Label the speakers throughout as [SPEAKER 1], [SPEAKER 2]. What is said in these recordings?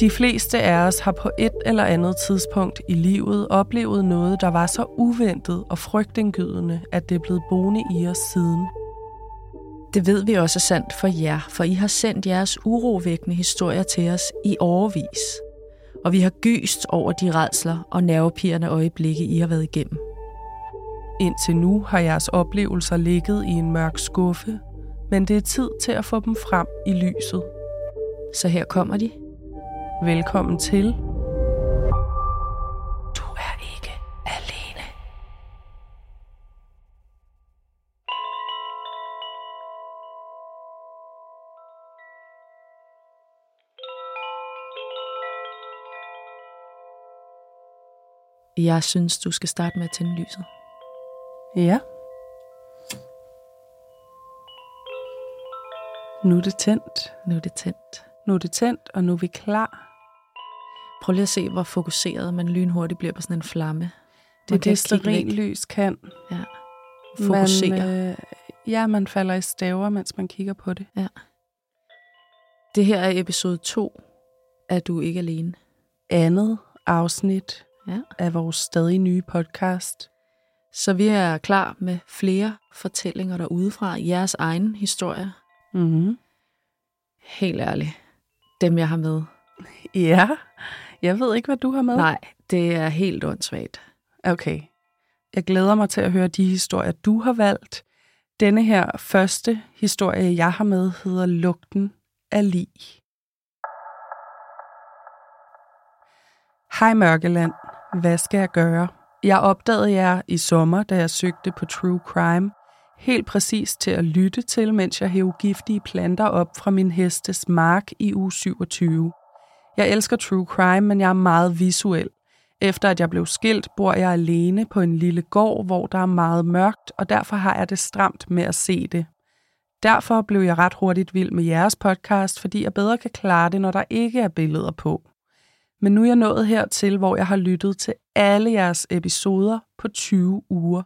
[SPEAKER 1] De fleste af os har på et eller andet tidspunkt i livet oplevet noget, der var så uventet og frygtindgydende, at det er blevet boende i os siden.
[SPEAKER 2] Det ved vi også er sandt for jer, for I har sendt jeres urovækkende historier til os i overvis. Og vi har gyst over de redsler og nervepirrende øjeblikke, I har været igennem.
[SPEAKER 1] Indtil nu har jeres oplevelser ligget i en mørk skuffe, men det er tid til at få dem frem i lyset.
[SPEAKER 2] Så her kommer de.
[SPEAKER 1] Velkommen til. Du er ikke alene.
[SPEAKER 2] Jeg synes, du skal starte med at tænde lyset.
[SPEAKER 1] Ja. Nu er det tændt.
[SPEAKER 2] Nu er det tændt.
[SPEAKER 1] Nu er det tændt, og nu er vi klar.
[SPEAKER 2] Prøv lige at se, hvor fokuseret man lynhurtigt bliver på sådan en flamme.
[SPEAKER 1] Det er det, sterinlys kan.
[SPEAKER 2] Ja. Fokusere.
[SPEAKER 1] Man, øh, ja, man falder i staver, mens man kigger på det.
[SPEAKER 2] Ja. Det her er episode 2 af Du ikke alene.
[SPEAKER 1] Andet afsnit
[SPEAKER 2] Ja.
[SPEAKER 1] af vores stadig nye podcast.
[SPEAKER 2] Så vi er klar med flere fortællinger derudefra. Jeres egen historie.
[SPEAKER 1] Mm-hmm.
[SPEAKER 2] Helt ærligt. Dem, jeg har med.
[SPEAKER 1] Ja, jeg ved ikke, hvad du har med.
[SPEAKER 2] Nej, det er helt åndssvagt.
[SPEAKER 1] Okay. Jeg glæder mig til at høre de historier, du har valgt. Denne her første historie, jeg har med, hedder Lugten af lig. Hej Mørkeland. Hvad skal jeg gøre? Jeg opdagede jer i sommer, da jeg søgte på True Crime. Helt præcis til at lytte til, mens jeg hævde giftige planter op fra min hestes mark i uge 27. Jeg elsker True Crime, men jeg er meget visuel. Efter at jeg blev skilt, bor jeg alene på en lille gård, hvor der er meget mørkt, og derfor har jeg det stramt med at se det. Derfor blev jeg ret hurtigt vild med jeres podcast, fordi jeg bedre kan klare det, når der ikke er billeder på. Men nu er jeg nået hertil, hvor jeg har lyttet til alle jeres episoder på 20 uger.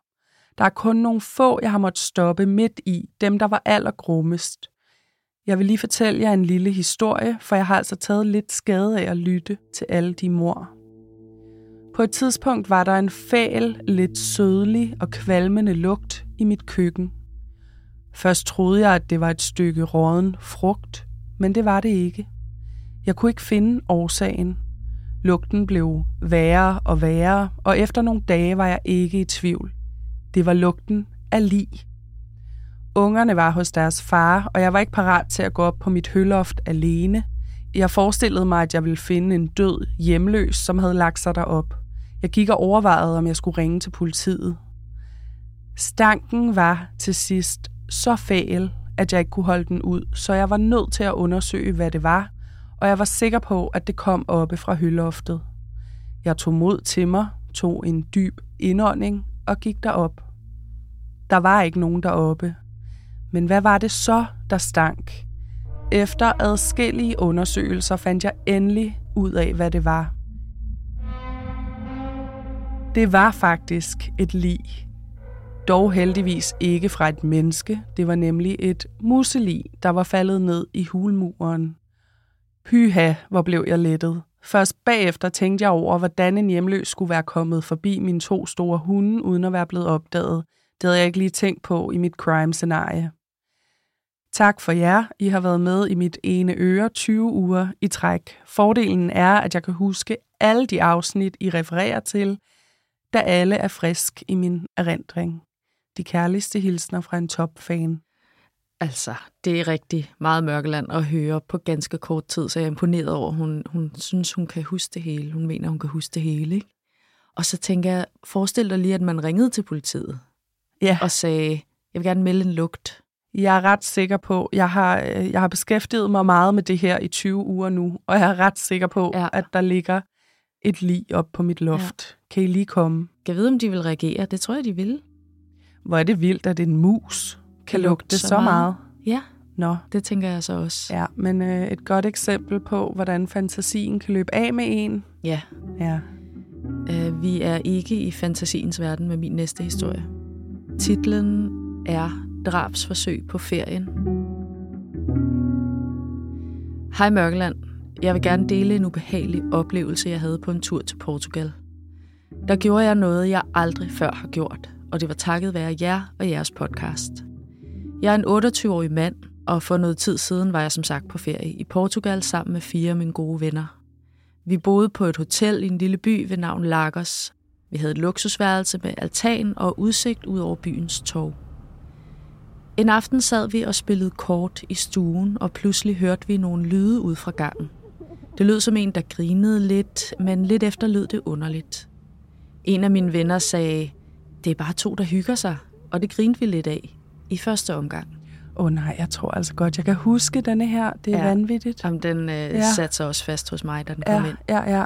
[SPEAKER 1] Der er kun nogle få, jeg har måttet stoppe midt i, dem der var allergrummest. Jeg vil lige fortælle jer en lille historie, for jeg har altså taget lidt skade af at lytte til alle de mor. På et tidspunkt var der en fæl, lidt sødlig og kvalmende lugt i mit køkken. Først troede jeg, at det var et stykke råden frugt, men det var det ikke. Jeg kunne ikke finde årsagen. Lugten blev værre og værre, og efter nogle dage var jeg ikke i tvivl. Det var lugten af lig. Ungerne var hos deres far, og jeg var ikke parat til at gå op på mit høloft alene. Jeg forestillede mig, at jeg ville finde en død hjemløs, som havde lagt sig derop. Jeg gik og overvejede, om jeg skulle ringe til politiet. Stanken var til sidst så fæl, at jeg ikke kunne holde den ud, så jeg var nødt til at undersøge, hvad det var, og jeg var sikker på, at det kom oppe fra høloftet. Jeg tog mod til mig, tog en dyb indånding og gik derop. Der var ikke nogen deroppe. Men hvad var det så, der stank? Efter adskillige undersøgelser fandt jeg endelig ud af, hvad det var. Det var faktisk et lig. Dog heldigvis ikke fra et menneske. Det var nemlig et muselig, der var faldet ned i hulmuren. Pyha, hvor blev jeg lettet. Først bagefter tænkte jeg over, hvordan en hjemløs skulle være kommet forbi mine to store hunde, uden at være blevet opdaget. Det havde jeg ikke lige tænkt på i mit crime-scenarie. Tak for jer. I har været med i mit ene øre 20 uger i træk. Fordelen er, at jeg kan huske alle de afsnit, I refererer til, da alle er frisk i min erindring. De kærligste hilsner fra en topfan.
[SPEAKER 2] Altså, det er rigtig meget mørkeland at høre på ganske kort tid, så jeg er imponeret over, at hun, hun synes, hun kan huske det hele. Hun mener, hun kan huske det hele. Ikke? Og så tænker jeg, forestil dig lige, at man ringede til politiet
[SPEAKER 1] Ja,
[SPEAKER 2] og sagde, jeg vil gerne melde en lugt.
[SPEAKER 1] Jeg er ret sikker på, jeg har, øh, jeg har beskæftiget mig meget med det her i 20 uger nu, og jeg er ret sikker på,
[SPEAKER 2] Ja.
[SPEAKER 1] at der ligger et lig op på mit loft. Ja. Kan I lige komme?
[SPEAKER 2] Kan jeg vide, om de vil reagere? Det tror jeg, de vil.
[SPEAKER 1] Hvor er det vildt, at en mus kan lugte så meget.
[SPEAKER 2] Ja,
[SPEAKER 1] Nå,
[SPEAKER 2] det tænker jeg så også.
[SPEAKER 1] ja, men øh, et godt eksempel på, hvordan fantasien kan løbe af med en.
[SPEAKER 2] ja.
[SPEAKER 1] Ja.
[SPEAKER 2] Uh, vi er ikke i fantasiens verden med min næste historie. Titlen er Drabsforsøg på ferien. Hej Mørkeland. Jeg vil gerne dele en ubehagelig oplevelse, jeg havde på en tur til Portugal. Der gjorde jeg noget, jeg aldrig før har gjort, og det var takket være jer og jeres podcast. Jeg er en 28-årig mand, og for noget tid siden var jeg som sagt på ferie i Portugal sammen med fire af mine gode venner. Vi boede på et hotel i en lille by ved navn Lagos. Vi havde et luksusværelse med altan og udsigt ud over byens torv. En aften sad vi og spillede kort i stuen, og pludselig hørte vi nogle lyde ud fra gangen. Det lød som en, der grinede lidt, men lidt efter lød det underligt. En af mine venner sagde, det er bare to, der hygger sig, og det grinede vi lidt af i første omgang.
[SPEAKER 1] Åh oh, nej, jeg tror altså godt, jeg kan huske denne her. Det er ja. vanvittigt.
[SPEAKER 2] Jamen, den øh, ja. satte sig også fast hos mig, da den ja, kom ind.
[SPEAKER 1] Ja, ja.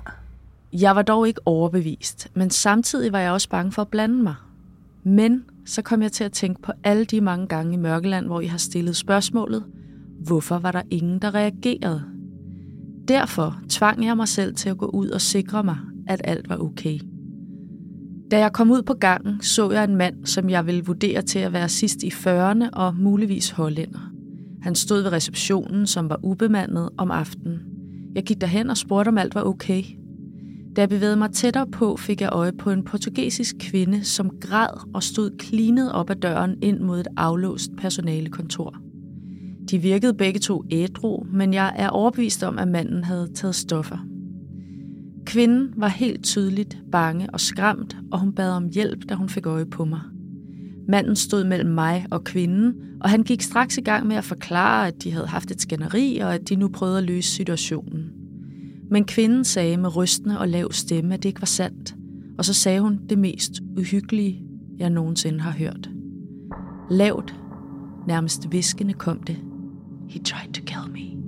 [SPEAKER 2] Jeg var dog ikke overbevist, men samtidig var jeg også bange for at blande mig. Men så kom jeg til at tænke på alle de mange gange i Mørkeland, hvor jeg har stillet spørgsmålet, hvorfor var der ingen, der reagerede? Derfor tvang jeg mig selv til at gå ud og sikre mig, at alt var okay. Da jeg kom ud på gangen, så jeg en mand, som jeg ville vurdere til at være sidst i 40'erne og muligvis hollænder. Han stod ved receptionen, som var ubemandet om aftenen. Jeg gik derhen og spurgte, om alt var okay. Da jeg bevægede mig tættere på, fik jeg øje på en portugisisk kvinde, som græd og stod klinet op ad døren ind mod et aflåst personalekontor. De virkede begge to ædru, men jeg er overbevist om, at manden havde taget stoffer. Kvinden var helt tydeligt bange og skræmt, og hun bad om hjælp, da hun fik øje på mig. Manden stod mellem mig og kvinden, og han gik straks i gang med at forklare, at de havde haft et skænderi, og at de nu prøvede at løse situationen. Men kvinden sagde med rystende og lav stemme, at det ikke var sandt, og så sagde hun det mest uhyggelige, jeg nogensinde har hørt. Lavt, nærmest viskende kom det. He tried to kill me.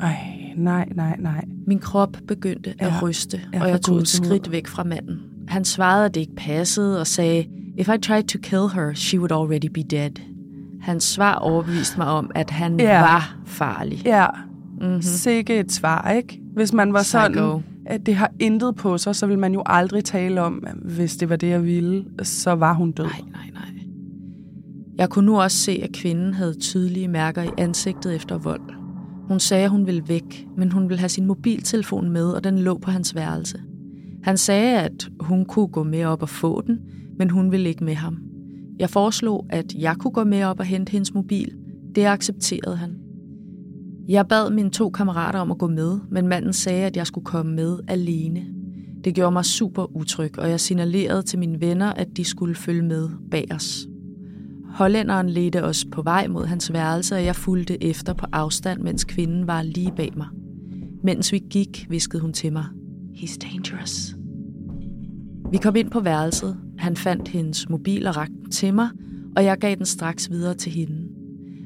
[SPEAKER 1] Ej, nej, nej, nej.
[SPEAKER 2] Min krop begyndte ja, at ryste, og jeg tog et skridt væk fra manden. Han svarede, at det ikke passede, og sagde, If I tried to kill her, she would already be dead. Hans svar overbeviste mig om, at han ja. var farlig.
[SPEAKER 1] Ja, mm-hmm. sikke et svar, ikke? Hvis man var Psycho. sådan, at det har intet på sig, så vil man jo aldrig tale om, hvis det var det, jeg ville, så var hun død.
[SPEAKER 2] Nej, nej, nej. Jeg kunne nu også se, at kvinden havde tydelige mærker i ansigtet efter vold. Hun sagde, at hun ville væk, men hun ville have sin mobiltelefon med, og den lå på hans værelse. Han sagde, at hun kunne gå med op og få den, men hun ville ikke med ham. Jeg foreslog, at jeg kunne gå med op og hente hendes mobil. Det accepterede han. Jeg bad mine to kammerater om at gå med, men manden sagde, at jeg skulle komme med alene. Det gjorde mig super utryg, og jeg signalerede til mine venner, at de skulle følge med bag os. Hollænderen ledte os på vej mod hans værelse, og jeg fulgte efter på afstand, mens kvinden var lige bag mig. Mens vi gik, viskede hun til mig, He's dangerous. Vi kom ind på værelset. Han fandt hendes mobil og rakte den til mig, og jeg gav den straks videre til hende.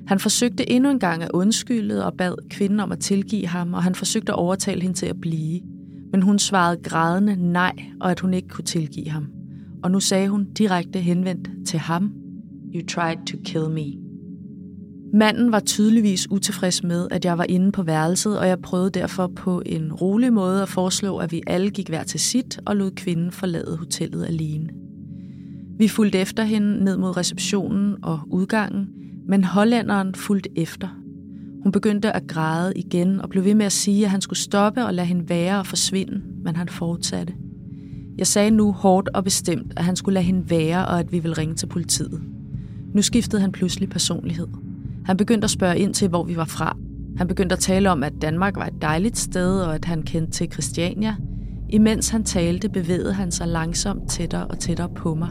[SPEAKER 2] Han forsøgte endnu en gang at undskylde og bad kvinden om at tilgive ham, og han forsøgte at overtale hende til at blive. Men hun svarede grædende nej, og at hun ikke kunne tilgive ham. Og nu sagde hun direkte henvendt til ham, You tried to kill me. Manden var tydeligvis utilfreds med, at jeg var inde på værelset, og jeg prøvede derfor på en rolig måde at foreslå, at vi alle gik hver til sit og lod kvinden forlade hotellet alene. Vi fulgte efter hende ned mod receptionen og udgangen, men hollænderen fulgte efter. Hun begyndte at græde igen og blev ved med at sige, at han skulle stoppe og lade hende være og forsvinde, men han fortsatte. Jeg sagde nu hårdt og bestemt, at han skulle lade hende være, og at vi ville ringe til politiet. Nu skiftede han pludselig personlighed. Han begyndte at spørge ind til, hvor vi var fra. Han begyndte at tale om, at Danmark var et dejligt sted, og at han kendte til Christiania. Imens han talte, bevægede han sig langsomt tættere og tættere på mig.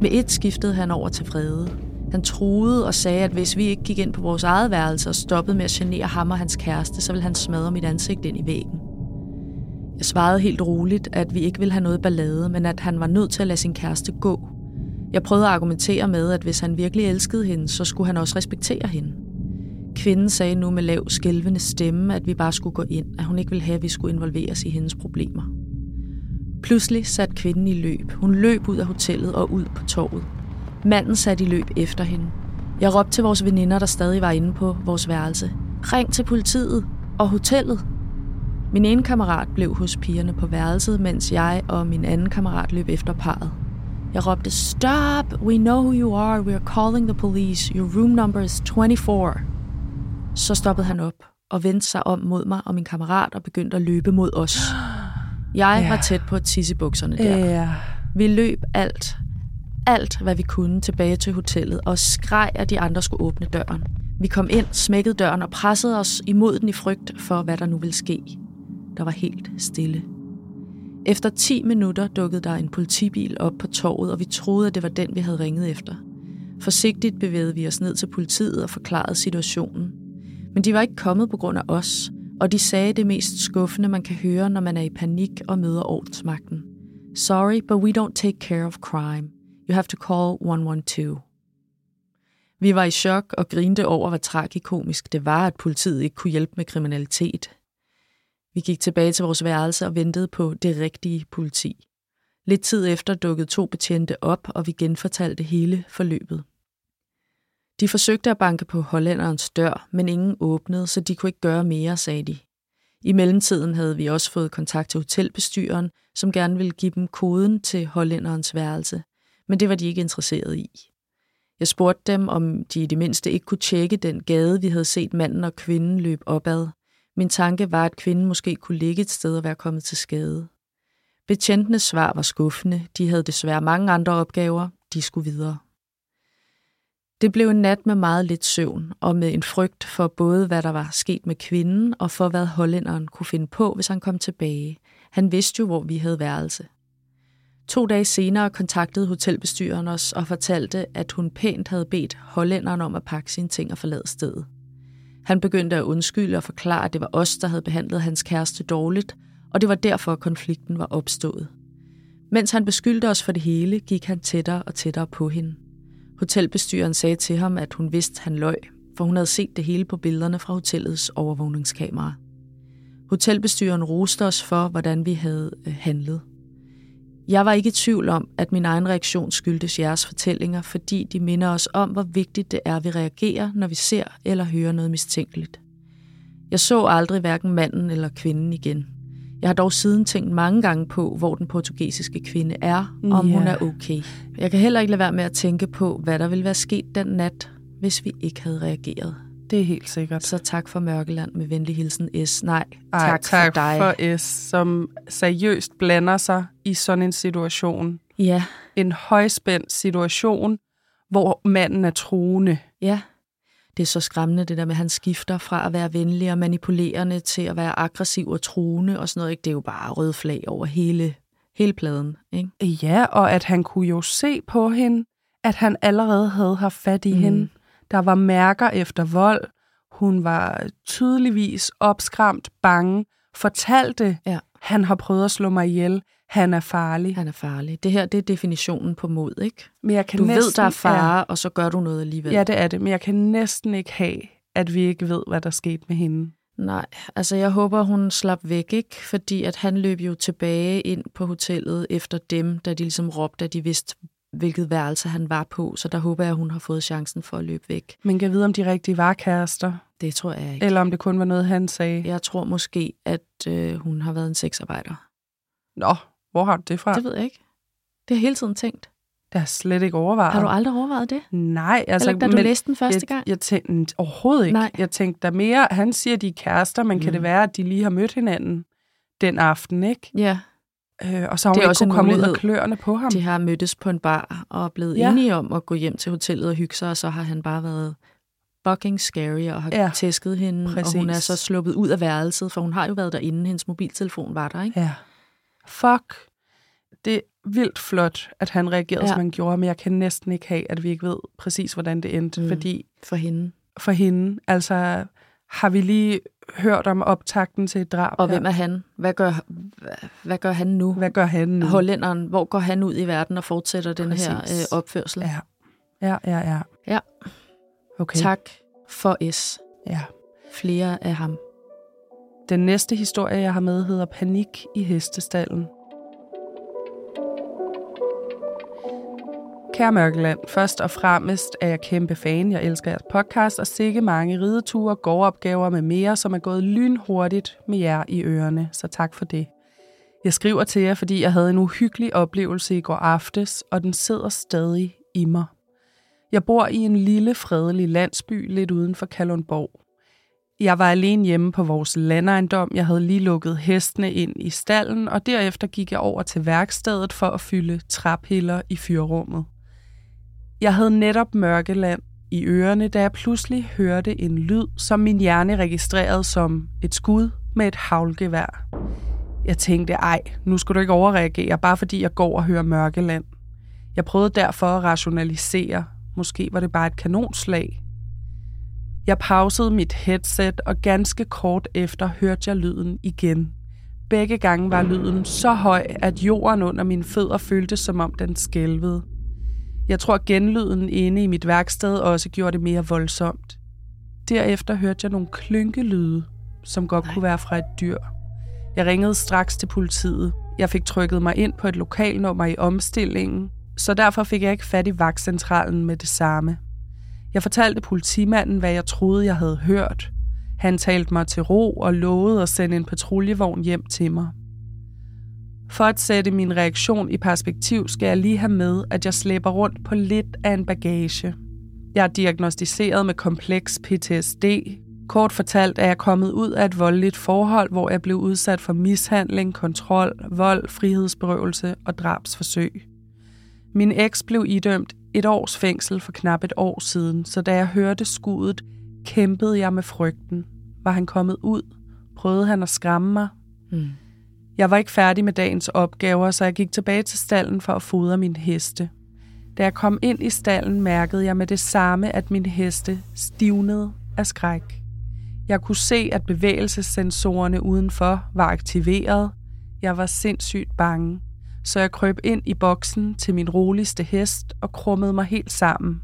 [SPEAKER 2] Med et skiftede han over til vrede. Han troede og sagde, at hvis vi ikke gik ind på vores eget værelse og stoppede med at genere ham og hans kæreste, så ville han smadre mit ansigt ind i væggen. Jeg svarede helt roligt, at vi ikke ville have noget ballade, men at han var nødt til at lade sin kæreste gå. Jeg prøvede at argumentere med, at hvis han virkelig elskede hende, så skulle han også respektere hende. Kvinden sagde nu med lav, skælvende stemme, at vi bare skulle gå ind, at hun ikke ville have, at vi skulle involveres i hendes problemer. Pludselig satte kvinden i løb. Hun løb ud af hotellet og ud på torvet. Manden satte i løb efter hende. Jeg råbte til vores veninder, der stadig var inde på vores værelse. Ring til politiet og hotellet. Min ene kammerat blev hos pigerne på værelset, mens jeg og min anden kammerat løb efter parret. Jeg råbte, Stop! We know who you are. We are calling the police. Your room number is 24. Så stoppede han op, og vendte sig om mod mig og min kammerat og begyndte at løbe mod os. Jeg
[SPEAKER 1] Ja.
[SPEAKER 2] var tæt på at tisse bukserne der.
[SPEAKER 1] Ja.
[SPEAKER 2] Vi løb alt, alt hvad vi kunne tilbage til hotellet og skreg, at de andre skulle åbne døren. Vi kom ind, smækkede døren og pressede os imod den i frygt for, hvad der nu ville ske. Der var helt stille. Efter 10 minutter dukkede der en politibil op på torvet, og vi troede, at det var den, vi havde ringet efter. Forsigtigt bevægede vi os ned til politiet og forklarede situationen. Men de var ikke kommet på grund af os, og de sagde det mest skuffende, man kan høre, når man er i panik og møder ordensmagten. Sorry, but we don't take care of crime. You have to call 112. Vi var i chok og grinte over, hvor tragikomisk det var, at politiet ikke kunne hjælpe med kriminalitet. Vi gik tilbage til vores værelse og ventede på det rigtige politi. Lidt tid efter dukkede to betjente op, og vi genfortalte hele forløbet. De forsøgte at banke på hollænderens dør, men ingen åbnede, så de kunne ikke gøre mere, sagde de. I mellemtiden havde vi også fået kontakt til hotelbestyren, som gerne ville give dem koden til hollænderens værelse, men det var de ikke interesseret i. Jeg spurgte dem, om de i det mindste ikke kunne tjekke den gade, vi havde set manden og kvinden løbe opad. Min tanke var, at kvinden måske kunne ligge et sted og være kommet til skade. Betjentenes svar var skuffende. De havde desværre mange andre opgaver. De skulle videre. Det blev en nat med meget lidt søvn, og med en frygt for både, hvad der var sket med kvinden, og for, hvad hollænderen kunne finde på, hvis han kom tilbage. Han vidste jo, hvor vi havde værelse. To dage senere kontaktede hotelbestyreren os og fortalte, at hun pænt havde bedt hollænderen om at pakke sine ting og forlade stedet. Han begyndte at undskylde og forklare, at det var os, der havde behandlet hans kæreste dårligt, og det var derfor, konflikten var opstået. Mens han beskyldte os for det hele, gik han tættere og tættere på hende. Hotelbestyreren sagde til ham, at hun vidste, at han løg, for hun havde set det hele på billederne fra hotellets overvågningskamera. Hotelbestyreren roste os for, hvordan vi havde øh, handlet. Jeg var ikke i tvivl om, at min egen reaktion skyldtes jeres fortællinger, fordi de minder os om, hvor vigtigt det er, at vi reagerer, når vi ser eller hører noget mistænkeligt. Jeg så aldrig hverken manden eller kvinden igen. Jeg har dog siden tænkt mange gange på, hvor den portugisiske kvinde er, og om
[SPEAKER 1] Ja.
[SPEAKER 2] hun er okay. Jeg kan heller ikke lade være med at tænke på, hvad der ville være sket den nat, hvis vi ikke havde reageret.
[SPEAKER 1] Det er helt sikkert.
[SPEAKER 2] Så tak for Mørkeland med venlig hilsen S. Nej,
[SPEAKER 1] Ej,
[SPEAKER 2] tak,
[SPEAKER 1] tak
[SPEAKER 2] for dig.
[SPEAKER 1] for S, som seriøst blander sig i sådan en situation.
[SPEAKER 2] Ja,
[SPEAKER 1] En højspændt situation, hvor manden er truende.
[SPEAKER 2] ja. Det er så skræmmende, det der med, at han skifter fra at være venlig og manipulerende til at være aggressiv og truende og sådan noget. Ikke? Det er jo bare rød flag over hele, hele pladen. Ikke?
[SPEAKER 1] Ja, og at han kunne jo se på hende, at han allerede havde haft fat i mm. Hende. Der var mærker efter vold. Hun var tydeligvis opskræmt, bange, fortalte,
[SPEAKER 2] Ja.
[SPEAKER 1] han har prøvet at slå mig ihjel, han er farlig.
[SPEAKER 2] Han er farlig. Det her, det er definitionen på mod, ikke?
[SPEAKER 1] Men jeg kan
[SPEAKER 2] Du
[SPEAKER 1] næsten,
[SPEAKER 2] ved, der er fare, og så gør du noget alligevel.
[SPEAKER 1] Ja, det er det, men jeg kan næsten ikke have, at vi ikke ved, hvad der skete med hende.
[SPEAKER 2] Nej, altså jeg håber, hun slap væk, ikke? Fordi at han løb jo tilbage ind på hotellet efter dem, da de ligesom råbte, at de vidste, hvilket værelse han var på. Så der håber jeg, at hun har fået chancen for at løbe væk.
[SPEAKER 1] Men kan jeg vide, om de rigtig var kærester,
[SPEAKER 2] Det tror jeg ikke.
[SPEAKER 1] eller om det kun var noget, han sagde.
[SPEAKER 2] Jeg tror måske, at øh, hun har været en sexarbejder.
[SPEAKER 1] Nå, hvor har du det fra?
[SPEAKER 2] Det ved jeg ikke. Det har jeg hele tiden tænkt.
[SPEAKER 1] Det har jeg slet ikke overvejet.
[SPEAKER 2] Har du aldrig overvejet det?
[SPEAKER 1] Nej, altså...
[SPEAKER 2] Eller da du læste den første
[SPEAKER 1] jeg,
[SPEAKER 2] gang?
[SPEAKER 1] Jeg tænkte overhovedet ikke.
[SPEAKER 2] Nej.
[SPEAKER 1] Jeg tænkte der mere, han siger, de er kærester, men mm. kan det være, at de lige har mødt hinanden den aften, ikke?
[SPEAKER 2] Ja,
[SPEAKER 1] Øh, og så har
[SPEAKER 2] Det
[SPEAKER 1] hun
[SPEAKER 2] er
[SPEAKER 1] ikke
[SPEAKER 2] også
[SPEAKER 1] kunne komme ud af
[SPEAKER 2] mulighed.
[SPEAKER 1] kløerne på ham.
[SPEAKER 2] de har mødtes på en bar og er blevet
[SPEAKER 1] Ja.
[SPEAKER 2] enige om at gå hjem til hotellet og hygge sig, og så har han bare været fucking scary og har
[SPEAKER 1] Ja,
[SPEAKER 2] tæsket hende,
[SPEAKER 1] præcis.
[SPEAKER 2] og hun er så sluppet ud af værelset, for hun har jo været derinde, hendes mobiltelefon var der, ikke?
[SPEAKER 1] Ja. Fuck. Det er vildt flot, at han reagerede, ja. Som han gjorde, men jeg kan næsten ikke have, at vi ikke ved præcis, hvordan det endte. Mm. Fordi
[SPEAKER 2] For hende.
[SPEAKER 1] for hende, altså har vi lige hørt om optakten til et drab.
[SPEAKER 2] Og
[SPEAKER 1] her.
[SPEAKER 2] hvem er han? Hvad gør, hvad, gør han nu?
[SPEAKER 1] Hvad gør han nu?
[SPEAKER 2] Hollænderen, hvor går han ud i verden og fortsætter den her øh, opførsel?
[SPEAKER 1] Ja. Ja, ja, ja.
[SPEAKER 2] Ja.
[SPEAKER 1] Okay.
[SPEAKER 2] Tak for S.
[SPEAKER 1] Ja.
[SPEAKER 2] Flere af ham.
[SPEAKER 1] Den næste historie, jeg har med, hedder Panik i hestestallen. Kære Mørkeland, først og fremmest er jeg kæmpe fan. Jeg elsker jeres podcast og sikke mange rideture, gårdopgaver med mere, som er gået lynhurtigt med jer i ørerne. Så tak for det. Jeg skriver til jer, fordi jeg havde en uhyggelig oplevelse i går aftes, og den sidder stadig i mig. Jeg bor i en lille, fredelig landsby lidt uden for Kalundborg. Jeg var alene hjemme på vores landejendom. Jeg havde lige lukket hestene ind i stallen, og derefter gik jeg over til værkstedet for at fylde træpiller i fyrrummet. Jeg havde netop mørkeland i ørerne, da jeg pludselig hørte en lyd, som min hjerne registrerede som et skud med et havlgevær. Jeg tænkte, ej, nu skal du ikke overreagere, bare fordi jeg går og hører mørkeland. Jeg prøvede derfor at rationalisere. Måske var det bare et kanonslag. Jeg pausede mit headset, og ganske kort efter hørte jeg lyden igen. Begge gange var lyden så høj, at jorden under mine fødder føltes som om den skælvede. Jeg tror, genlyden inde i mit værksted også gjorde det mere voldsomt. Derefter hørte jeg nogle klonkelyde, som godt Nej. kunne være fra et dyr. Jeg ringede straks til politiet. Jeg fik trykket mig ind på et lokalnummer i omstillingen, så derfor fik jeg ikke fat i vagtcentralen med det samme. Jeg fortalte politimanden, hvad jeg troede, jeg havde hørt. Han talte mig til ro og lovede at sende en patruljevogn hjem til mig. For at sætte min reaktion i perspektiv, skal jeg lige have med, at jeg slæber rundt på lidt af en bagage. Jeg er diagnostiseret med kompleks PTSD. Kort fortalt er jeg kommet ud af et voldeligt forhold, hvor jeg blev udsat for mishandling, kontrol, vold, frihedsberøvelse og drabsforsøg. Min eks blev idømt et års fængsel for knap et år siden, så da jeg hørte skuddet, kæmpede jeg med frygten. Var han kommet ud? Prøvede han at skræmme mig? Mm. Jeg var ikke færdig med dagens opgaver, så jeg gik tilbage til stallen for at fodre min heste. Da jeg kom ind i stallen, mærkede jeg med det samme, at min heste stivnede af skræk. Jeg kunne se, at bevægelsessensorerne udenfor var aktiveret. Jeg var sindssygt bange så jeg krøb ind i boksen til min roligste hest og krummede mig helt sammen.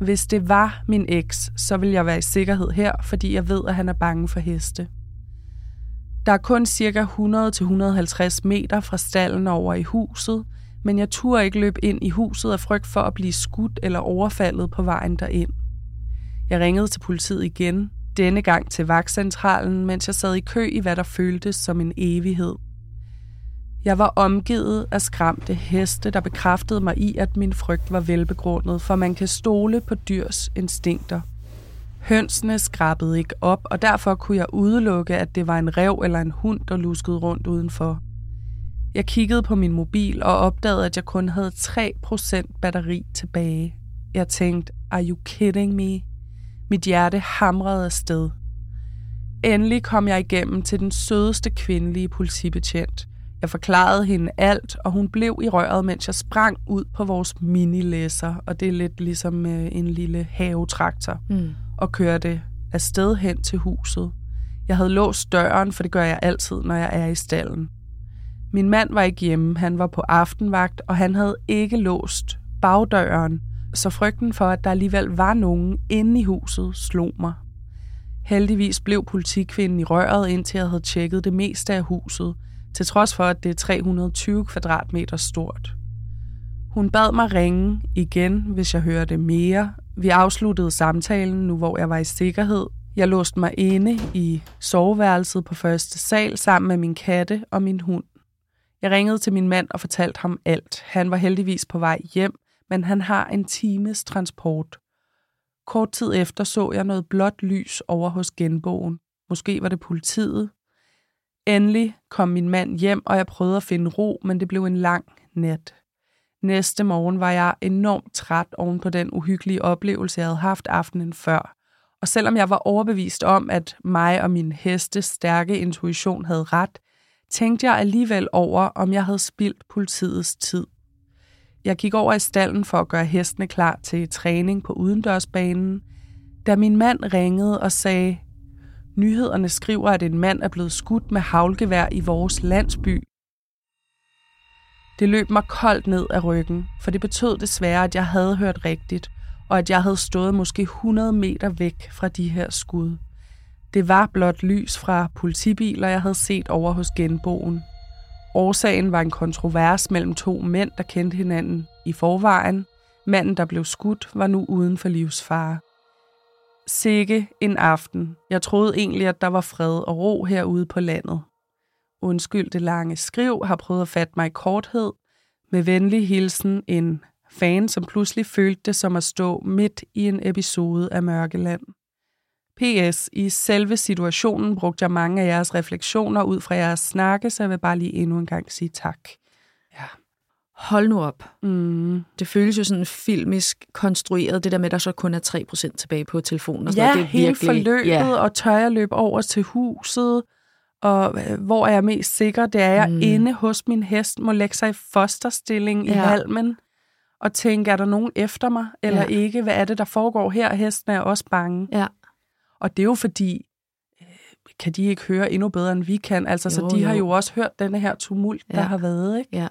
[SPEAKER 1] Hvis det var min eks, så vil jeg være i sikkerhed her, fordi jeg ved, at han er bange for heste. Der er kun cirka 100-150 meter fra stallen over i huset, men jeg turde ikke løbe ind i huset af frygt for at blive skudt eller overfaldet på vejen derind. Jeg ringede til politiet igen, denne gang til vagtcentralen, mens jeg sad i kø i hvad der føltes som en evighed – jeg var omgivet af skræmte heste, der bekræftede mig i, at min frygt var velbegrundet, for man kan stole på dyrs instinkter. Hønsene skrabede ikke op, og derfor kunne jeg udelukke, at det var en rev eller en hund, der luskede rundt udenfor. Jeg kiggede på min mobil og opdagede, at jeg kun havde 3% batteri tilbage. Jeg tænkte, are you kidding me? Mit hjerte hamrede afsted. Endelig kom jeg igennem til den sødeste kvindelige politibetjent. Jeg forklarede hende alt, og hun blev i røret, mens jeg sprang ud på vores minilæsser, og det er lidt ligesom øh, en lille havetraktor, mm og kørte afsted hen til huset. Jeg havde låst døren, for det gør jeg altid, når jeg er i stallen. Min mand var ikke hjemme, han var på aftenvagt, og han havde ikke låst bagdøren, så frygten for, at der alligevel var nogen inde i huset, slog mig. Heldigvis blev politikvinden i røret, indtil jeg havde tjekket det meste af huset – til trods for, at det er 320 kvadratmeter stort. Hun bad mig ringe igen, hvis jeg hørte mere. Vi afsluttede samtalen, nu hvor jeg var i sikkerhed. Jeg låste mig inde i soveværelset på første sal sammen med min katte og min hund. Jeg ringede til min mand og fortalte ham alt. Han var heldigvis på vej hjem, men han har en times transport. Kort tid efter så jeg noget blåt lys over hos genboen. Måske var det politiet, Endelig kom min mand hjem, og jeg prøvede at finde ro, men det blev en lang nat. Næste morgen var jeg enormt træt oven på den uhyggelige oplevelse, jeg havde haft aftenen før. Og selvom jeg var overbevist om, at mig og min heste stærke intuition havde ret, tænkte jeg alligevel over, om jeg havde spildt politiets tid. Jeg gik over i stallen for at gøre hestene klar til træning på udendørsbanen, da min mand ringede og sagde, Nyhederne skriver, at en mand er blevet skudt med havlgevær i vores landsby. Det løb mig koldt ned af ryggen, for det betød desværre, at jeg havde hørt rigtigt, og at jeg havde stået måske 100 meter væk fra de her skud. Det var blot lys fra politibiler, jeg havde set over hos genboen. Årsagen var en kontrovers mellem to mænd, der kendte hinanden i forvejen. Manden, der blev skudt, var nu uden for livsfare. Sikke en aften. Jeg troede egentlig, at der var fred og ro herude på landet. Undskyld det lange skriv har prøvet at fatte mig i korthed. Med venlig hilsen en fan, som pludselig følte det som at stå midt i en episode af Mørkeland. P.S. I selve situationen brugte jeg mange af jeres refleksioner ud fra jeres snakke, så jeg vil bare lige endnu en gang sige tak. Ja.
[SPEAKER 2] Hold nu op.
[SPEAKER 1] Mm.
[SPEAKER 2] Det føles jo sådan filmisk konstrueret, det der med, at der så kun er 3% tilbage på telefonen. Og sådan
[SPEAKER 1] Ja,
[SPEAKER 2] noget. det er
[SPEAKER 1] hele
[SPEAKER 2] virkelig,
[SPEAKER 1] forløbet,
[SPEAKER 2] Ja,
[SPEAKER 1] og tør jeg løbe over til huset, og øh, hvor er jeg mest sikker? Det er jeg
[SPEAKER 2] Mm.
[SPEAKER 1] inde hos min hest, må lægge sig i fosterstilling ja. i halmen, og tænke, er der nogen efter mig, eller
[SPEAKER 2] Ja.
[SPEAKER 1] ikke? Hvad er det, der foregår her? Hesten er også bange.
[SPEAKER 2] ja.
[SPEAKER 1] Og det er jo fordi, øh, kan de ikke høre endnu bedre, end vi kan? Altså, så
[SPEAKER 2] Jo,
[SPEAKER 1] de har
[SPEAKER 2] jo.
[SPEAKER 1] jo også hørt denne her tumult, der
[SPEAKER 2] Ja.
[SPEAKER 1] har været, ikke?
[SPEAKER 2] ja.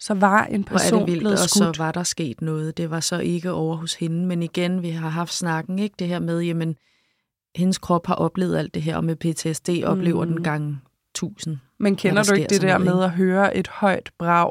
[SPEAKER 1] Så var en
[SPEAKER 2] Hvor er
[SPEAKER 1] person
[SPEAKER 2] det vildt,
[SPEAKER 1] blevet
[SPEAKER 2] og
[SPEAKER 1] skudt.
[SPEAKER 2] så var der sket noget. Det var så ikke over hos hende, men igen, vi har haft snakken, ikke? Det her med, jamen, hendes krop har oplevet alt det her, og med PTSD oplever
[SPEAKER 1] Mm.
[SPEAKER 2] den gang tusind.
[SPEAKER 1] Men kender
[SPEAKER 2] der
[SPEAKER 1] du ikke det der med at høre et højt brag,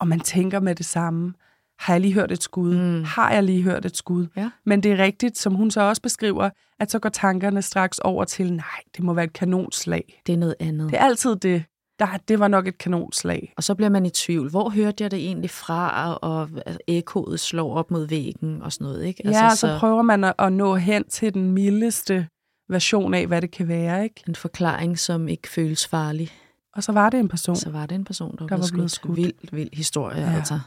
[SPEAKER 1] og man tænker med det samme, har jeg lige hørt et skud?
[SPEAKER 2] Mm.
[SPEAKER 1] Har jeg lige hørt et skud?
[SPEAKER 2] Ja.
[SPEAKER 1] Men det er rigtigt, som hun så også beskriver, at så går tankerne straks over til, nej, det må være et kanonslag.
[SPEAKER 2] Det er noget andet.
[SPEAKER 1] Det er altid det. Der, det var nok et kanonslag.
[SPEAKER 2] Og så bliver man i tvivl. Hvor hørte jeg det egentlig fra? Og ekkoet slår op mod væggen og sådan noget, ikke?
[SPEAKER 1] Altså, ja, så, så prøver man at, at nå hen til den mildeste version af, hvad det kan være. ikke?
[SPEAKER 2] En forklaring, som ikke føles farlig.
[SPEAKER 1] Og så var det en person.
[SPEAKER 2] Så var det en person, der,
[SPEAKER 1] Der var blevet
[SPEAKER 2] skudt.
[SPEAKER 1] skudt.
[SPEAKER 2] Vild, vild historie.
[SPEAKER 1] Ja.
[SPEAKER 2] altså.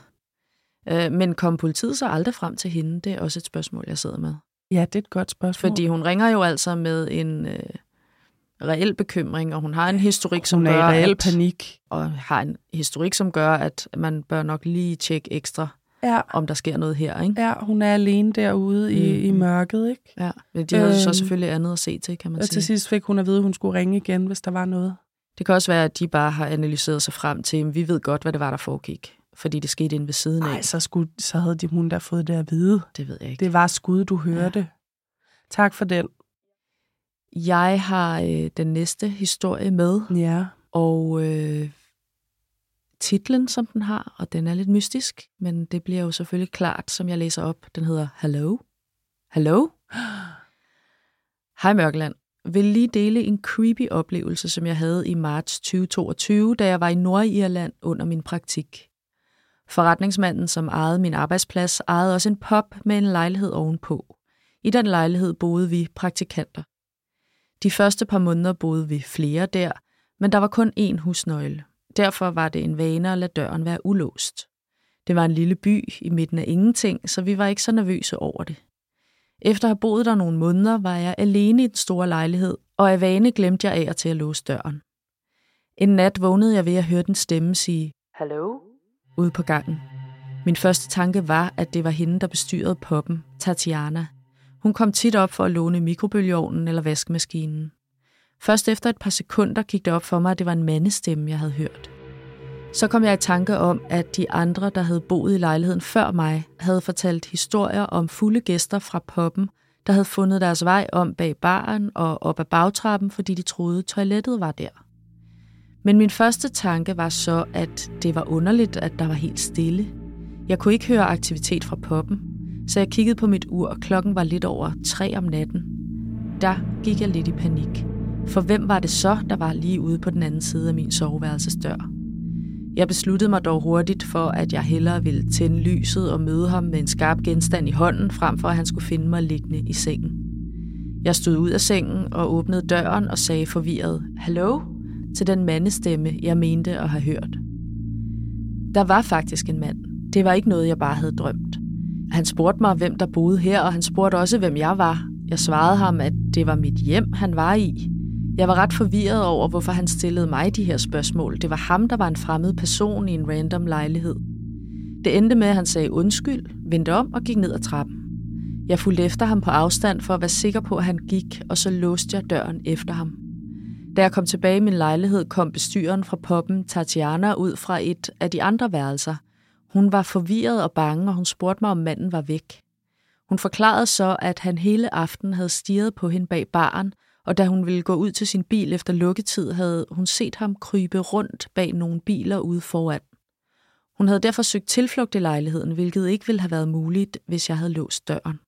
[SPEAKER 2] Øh, men kom politiet så aldrig frem til hende? Det er også et spørgsmål, jeg sidder med.
[SPEAKER 1] Ja, det er et godt spørgsmål.
[SPEAKER 2] Fordi hun ringer jo altså med en øh, reel bekymring, og hun har en historik, som
[SPEAKER 1] hun er i
[SPEAKER 2] gør,
[SPEAKER 1] reel
[SPEAKER 2] at,
[SPEAKER 1] panik.
[SPEAKER 2] og har en historik, som gør, at man bør nok lige tjekke ekstra,
[SPEAKER 1] Ja,
[SPEAKER 2] om der sker noget her, ikke?
[SPEAKER 1] ja, hun er alene derude i,
[SPEAKER 2] Mm.
[SPEAKER 1] i mørket, ikke?
[SPEAKER 2] Ja, men de havde så
[SPEAKER 1] Øhm,
[SPEAKER 2] selvfølgelig andet at se til, kan man
[SPEAKER 1] Og
[SPEAKER 2] sige.
[SPEAKER 1] til sidst fik hun at vide, at hun skulle ringe igen, hvis der var noget.
[SPEAKER 2] Det kan også være, at de bare har analyseret sig frem til, at vi ved godt, hvad det var, der foregik. Fordi det skete inde ved siden af.
[SPEAKER 1] Nej, så, skulle, så havde de hun da fået det at vide.
[SPEAKER 2] Det ved jeg ikke.
[SPEAKER 1] Det var skud, du hørte. Ja. Tak for den.
[SPEAKER 2] Jeg har øh, den næste historie med,
[SPEAKER 1] Ja.
[SPEAKER 2] og øh, titlen, som den har, og den er lidt mystisk, men det bliver jo selvfølgelig klart, som jeg læser op. Den hedder Hello? Hello? Hej Mørkeland. Vil lige dele en creepy oplevelse, som jeg havde i marts 2022, da jeg var i Nordirland under min praktik. Forretningsmanden, som ejede min arbejdsplads, ejede også en pub med en lejlighed ovenpå. I den lejlighed boede vi praktikanter. De første par måneder boede vi flere der, men der var kun én husnøgle. Derfor var det en vane at lade døren være ulåst. Det var en lille by i midten af ingenting, så vi var ikke så nervøse over det. Efter at have boet der nogle måneder, var jeg alene i den store lejlighed, og af vane glemte jeg af og til at låse døren. En nat vågnede jeg ved at høre den stemme sige, Hallo? ude på gangen. Min første tanke var, at det var hende, der bestyrede poppen, Tatiana. Hun kom tit op for at låne mikrobølgeovnen eller vaskemaskinen. Først efter et par sekunder gik det op for mig, at det var en mandestemme, jeg havde hørt. Så kom jeg i tanke om, at de andre, der havde boet i lejligheden før mig, havde fortalt historier om fulde gæster fra poppen, der havde fundet deres vej om bag baren og op ad bagtrappen, fordi de troede, toilettet var der. Men min første tanke var så, at det var underligt, at der var helt stille. Jeg kunne ikke høre aktivitet fra poppen, så jeg kiggede på mit ur, og klokken var lidt over tre om natten. Der gik jeg lidt i panik. For hvem var det så, der var lige ude på den anden side af min soveværelsesdør? Jeg besluttede mig dog hurtigt for, at jeg hellere ville tænde lyset og møde ham med en skarp genstand i hånden, frem for at han skulle finde mig liggende i sengen. Jeg stod ud af sengen og åbnede døren og sagde forvirret, Hallo? til den mandestemme, jeg mente at have hørt. Der var faktisk en mand. Det var ikke noget, jeg bare havde drømt. Han spurgte mig, hvem der boede her, og han spurgte også, hvem jeg var. Jeg svarede ham, at det var mit hjem, han var i. Jeg var ret forvirret over, hvorfor han stillede mig de her spørgsmål. Det var ham, der var en fremmed person i en random lejlighed. Det endte med, at han sagde undskyld, vendte om og gik ned ad trappen. Jeg fulgte efter ham på afstand for at være sikker på, at han gik, og så låste jeg døren efter ham. Da jeg kom tilbage i min lejlighed, kom bestyren fra poppen Tatiana ud fra et af de andre værelser. Hun var forvirret og bange, og hun spurgte mig, om manden var væk. Hun forklarede så, at han hele aften havde stirret på hende bag baren, og da hun ville gå ud til sin bil efter lukketid, havde hun set ham krybe rundt bag nogle biler ude foran. Hun havde derfor søgt tilflugt i lejligheden, hvilket ikke ville have været muligt, hvis jeg havde låst døren.